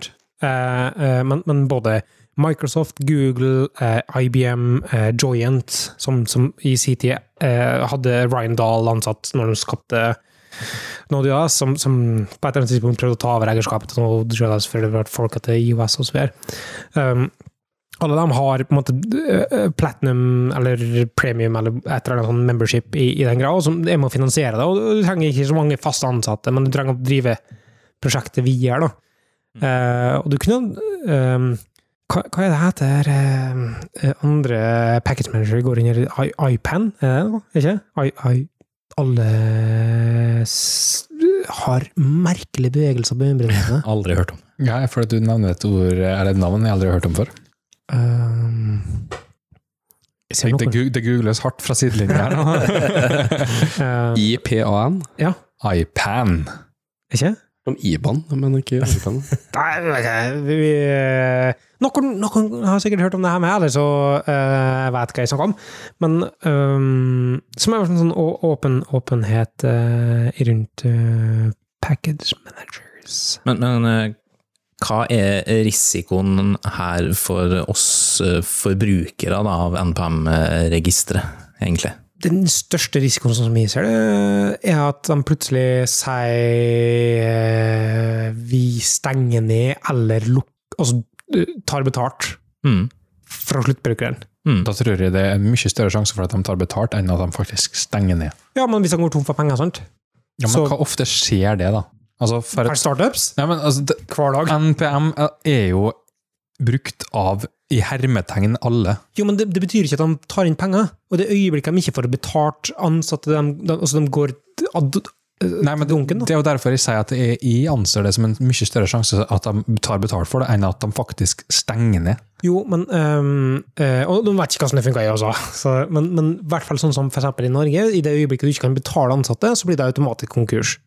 Eh, eh, men, men både Microsoft, Google, eh, IBM, eh, Joyent, som, som i sin tid eh, hadde Ryan Dahl ansatt når de skapte Nodia, som, som på et eller annet tidspunkt prøvde å ta over eierskapet til Nodia før det ble folka til IOS og så videre. Um, alle de har på en måte eh, platinum eller premium eller et eller annet sånn membership i, i den grad, som er med å finansiere det. Og du trenger ikke så mange faste ansatte, men du trenger å drive prosjektet videre. da. Uh, og du kunne eh, hva, hva er det heter eh, eh, andre package manager går under I, iPan? Er det noe? Ikke? I, I, alle s har merkelige bevegelser på øyenbrynene. Aldri hørt om. Ja, for at du nevner et ord, er det et navn jeg aldri har hørt om før. Um, jeg ser Det, noe. det googles hardt fra sidelinjen her nå. Eh, IPAN, ja, iPan. ikke? Om IBAN, men ikke IPAN. Nei, vi, vi, noen, noen har sikkert hørt om det her med, eller så uh, vet hva jeg snakker om. Men um, som er en sånn åpen, åpenhet uh, rundt uh, package managers. Men, men eh, hva er risikoen her for oss eh, forbrukere da, av NPM-registeret, egentlig? Den største risikoen, som vi ser det, er at de plutselig sier eh, vi stenger ned eller luk, altså, eh, tar betalt Mm. fra sluttbrukeren. Mm. Da tror jeg det er mye større sjanse for at de tar betalt, enn at de faktisk stenger ned. Ja, men hvis de går tom for penger, sant? Ja, men Så- hva ofte skjer det, da? Altså, for For startups, Nei, men altså, det, hver dag. NPM er jo brukt av i hermetegn alle. Jo, men det, det betyr ikke at de tar inn penger. Og det øyeblikket de ikke får betalt ansatte, de, de, altså de går ad, Nei, men. Da. det er jo derfor jeg sier at jeg, jeg anser det som en mye større sjanse at de tar betalt for det, enn at de faktisk stenger ned. Jo, men um, øh, Og de vet ikke hvordan det funker i også, Så, men, men i hvert fall sånn som for eksempel i Norge, i det øyeblikket du ikke kan betale ansatte, så blir det automatisk konkurs.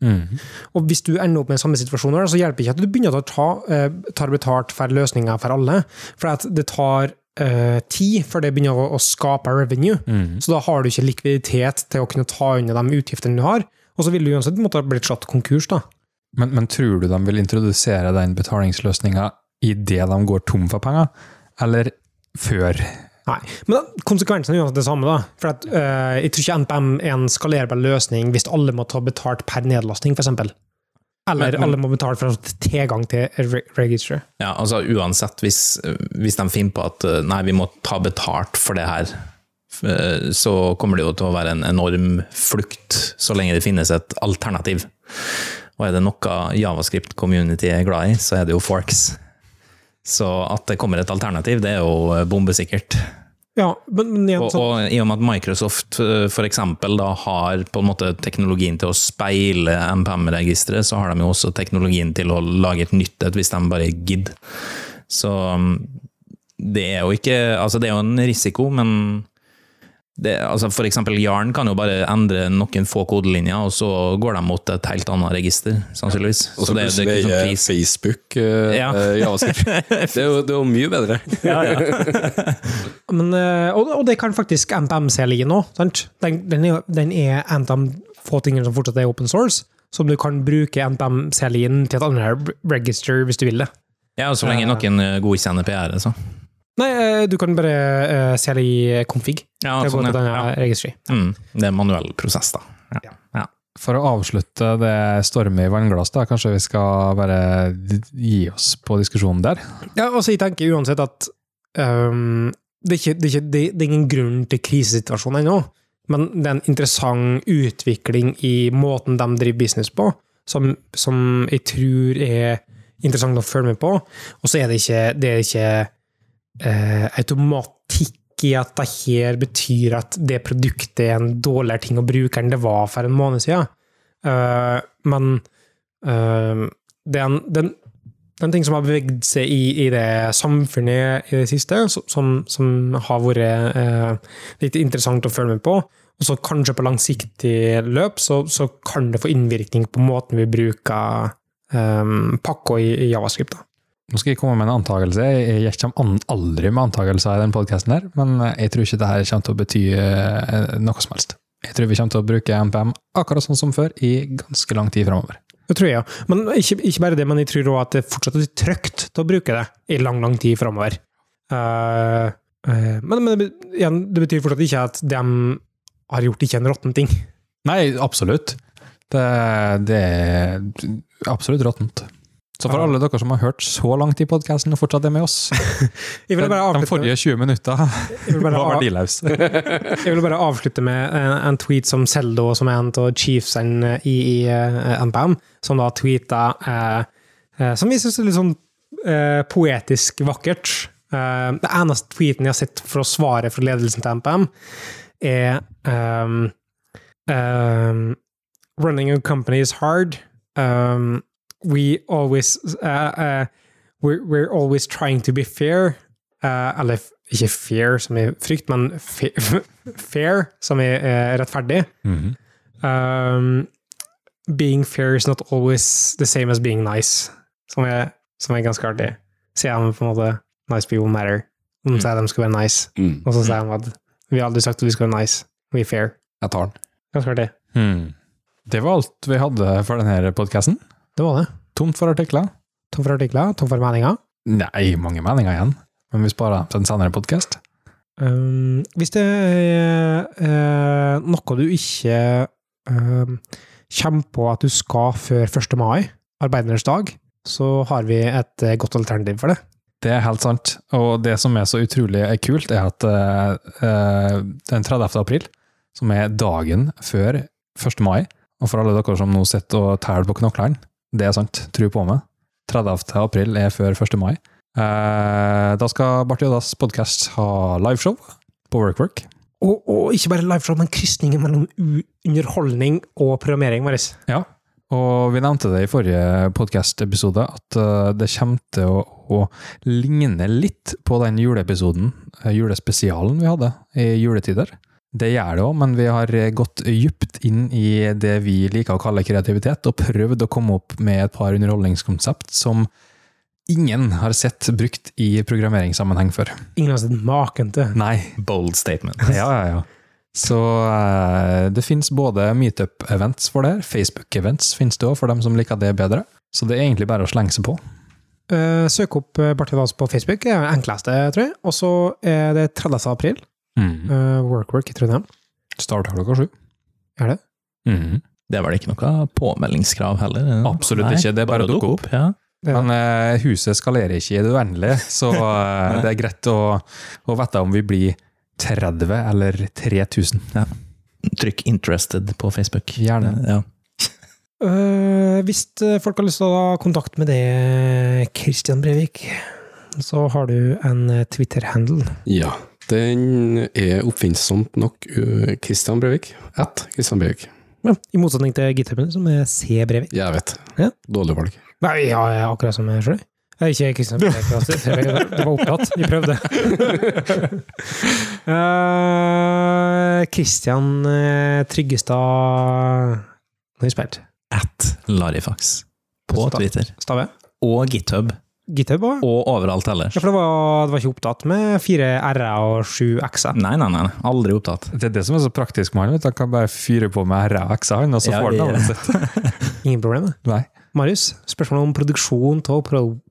Og hvis du ender opp med samme situasjoner, så hjelper det ikke at du begynner å ta øh, tar betalt for løsninger for alle, for at det tar øh, tid før det begynner å, å skape revenue. Så da har du ikke likviditet til å kunne ta unna de utgiftene du har, og så vil du uansett måtte ha blitt slått konkurs. da. Men, men tror du de vil introdusere den betalingsløsninga idet de går tom for penger, eller før? Nei, men da, konsekvensen er uansett det samme. da. For at, øh, Jeg tror ikke NPM er en skalerbar løsning hvis alle må ta betalt per nedlasting, f.eks. Eller Men- men- alle må betale for tilgang til re register. Ja, altså uansett, hvis, hvis de finner på at eh, nei, vi må ta betalt for det her, så kommer det jo til å være en enorm flukt så lenge det finnes et alternativ. Og er det noe Javascript-community er glad i, så er det jo forks. Så at det kommer et alternativ, det er jo eh, bombesikkert. Ja, men, men igjen, Og, så, og i og med at Microsoft eh, for eksempel da har på en måte teknologien til å speile MPM-registeret, så har de jo også teknologien til å lage et nytt et hvis de bare gidder. Så mm, det er jo ikke Altså, det er jo en risiko, men det, altså for eksempel Jarn kan jo bare endre noen få kodelinjer, og så går de mot et helt annet register, sannsynligvis. Og så Så det, det er plutselig sånn. Facebook uh, Ja. javascript. Det er jo, det er jo mye bedre. men, øh, og, og det kan faktisk NPM-CLI nå. sant? Den, den, er, den er en av de få tingene som fortsatt er open source, som du kan bruke NPM-CLI-en til et annet register hvis du vil det. Ja, og så lenge noen eh, godkjenner PR-et, så. Nei, øh, du kan bare uh, CLI-config Ja, til å gå sånn, til et ja. registry. Mm, det er manuell prosess, da. Ja. Ja. For å avslutte det stormet i vannglass, da, kanskje vi skal bare gi oss på diskusjonen der? Ja, altså jeg tenker uansett at um, det, er ikke, det, er ikke, det, det er ingen grunn til krisesituasjonen ennå, men det er en interessant utvikling i måten de driver business på, som, som jeg tror er interessant å følge med på. Og så er det ikke, det er ikke eh, automatikk i at det her betyr at det produktet er en dårligere ting å bruke enn det var for en måned siden. Eh, men eh, det er en, den, er en det er en ting som har bevegd seg i, i det samfunnet i det siste, som, som, har vært eh, litt interessant å følge med på. Og så kanskje på langsiktig løp så, så kan det få innvirkning på måten vi bruker um, pakka i, i Javascript. Da. Nå skal jeg komme med en antakelse. Jeg kommer aldri med antakelser i denne podkasten, men jeg tror ikke dette kommer til å bety eh, noe som helst. Jeg tror vi kommer til å bruke MPM akkurat sånn som før i ganske lang tid framover. Det tror jeg, ja. Men ikke, ikke bare det, men jeg tror òg at det fortsatt er trygt til å bruke det i lang, lang tid framover. Uh, uh, men, men det, igjen, det betyr fortsatt ikke at de har gjort ikke en råtten ting. Nei, absolutt. Det, det er absolutt råttent. Så for alle dere som har hørt så langt i podkasten og fortsatt er med oss De forrige 20 minutter var verdiløse. Jeg vil bare avslutte med en, tweet som Seldo, som er en av chiefsene i, i eh, NPM, som da tweeta eh, eh, Som vi syns er litt sånn eh, poetisk vakkert. Eh, det eneste tweeten jeg har sett for å svare fra ledelsen til NPM, er ehm, ehm, Running a company is hard. Um, we always uh, uh, we're, we're always trying to be fair. Uh, eller ikke fair som i frykt, men fair som i uh, rettferdig. -hmm. Um, being fair is not always the same as being nice, som er, som er ganske artig. Sier han på en måte 'nice people matter'. De sier de skal være nice, Mm. og så sier han at 'vi har aldri sagt at vi skal være nice'. We are fair. Jeg tar den. Ganske artig. Mm. Det var alt vi hadde for denne podkasten. Det var det. Tomt for artikler. Tomt for artikler, tomt for meninger. Nei, mange meninger igjen. Men vi sparer til en senere podkast. Um, hvis det er uh, noe du ikke uh, kommer på at du skal før 1. mai, arbeidernes dag, så har vi et uh, godt alternativ for det. Det er helt sant. Og det som er så utrolig kult, er at eh, den 30. april, som er dagen før 1. mai, og for alle dere som nå sitter og teller på knoklene, Det er sant. Tro på meg. 30. april er før 1. mai. Eh, da skal Barth Jodas podkast ha liveshow på WorkWork. Og, og ikke bare liveshow, men krysningen mellom underholdning og programmering vår. Ja, og vi nevnte det i forrige podkast-episode, at eh, det kommer til å, å ligne litt på den juleepisoden, eh, julespesialen vi hadde i juletider. Det gjør det òg, men vi har gått dypt inn i det vi liker å kalle kreativitet, og prøvd å komme opp med et par underholdningskonsept som ingen har sett brukt i programmeringssammenheng før. Ingen har sett maken til. Nei. Bold statement. Ja, ja, ja. Så eh, det finnes både meetup-events for det, Facebook-events finnes det òg, for dem som liker det bedre. Så det er egentlig bare å slenge seg på. Eh, søk opp Barthe Dahls på Facebook, det er det enkleste, tror jeg. Og så er det 30. april. Uh, Workwork i Trondheim. Starter klokka sju. Er det? Mhm. Det er vel ikke noe påmeldingskrav heller? Absolutt ikke, det er bare å dukke opp. Ja. Ja. Men uh, huset skalerer ikke i det uendelige, så uh, det er greit å, å vite om vi blir 30 eller 3000. Trykk 'interested' på Facebook. Gjerne. Ja. uh, hvis eh, folk har lyst til å ha kontakt med det, Kristian Brevik, så har du en eh, Twitter-handle. Ja, den er oppfinnsomt nok uh, Christian Brevik. At Christian Brevik. Ja, I motsetning til GitHuben, som er C. Brevik. Jeg vet. Ja. Dårlig valg. Nei, ja, ja, akkurat som jeg sjøl. Ikke Christian Brevik. altså. Det var opptatt. Vi prøvde. Kristian Christian eh, Tryggestad Nå er jeg spent. At Larifax. På. Twitter. Stave? Og GitHub. GitHub òg? Og overalt ellers. Ja, for det var, det var ikke opptatt med fire R-er og sju X-er. Nei, nei, nei. Aldri opptatt. Det er det som er så praktisk med han. vet du. Han kan bare fyre på med R-er og så Ja, får han navnet sitt. Ingen problem. det. Nei. Marius, spørsmål om produksjon av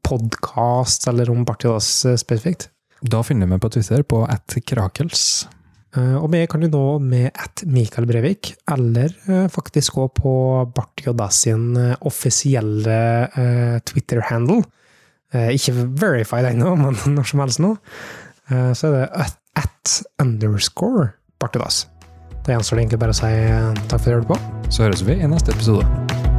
podkast, eller om Bartidas spesifikt? Da finner vi på Twitter på at krakels. Eh, Og vi kan du nå med at Mikael Brevik, eller eh, faktisk gå på Bartiodas sin eh, offisielle eh, Twitter-handle. Eh, Ikke verified ennå, men når som helst nå. Eh, Så er det at, at underscore Bart Jodas. Da gjenstår det egentlig bare å si eh, takk for at du hørte på. Så høres vi i neste episode.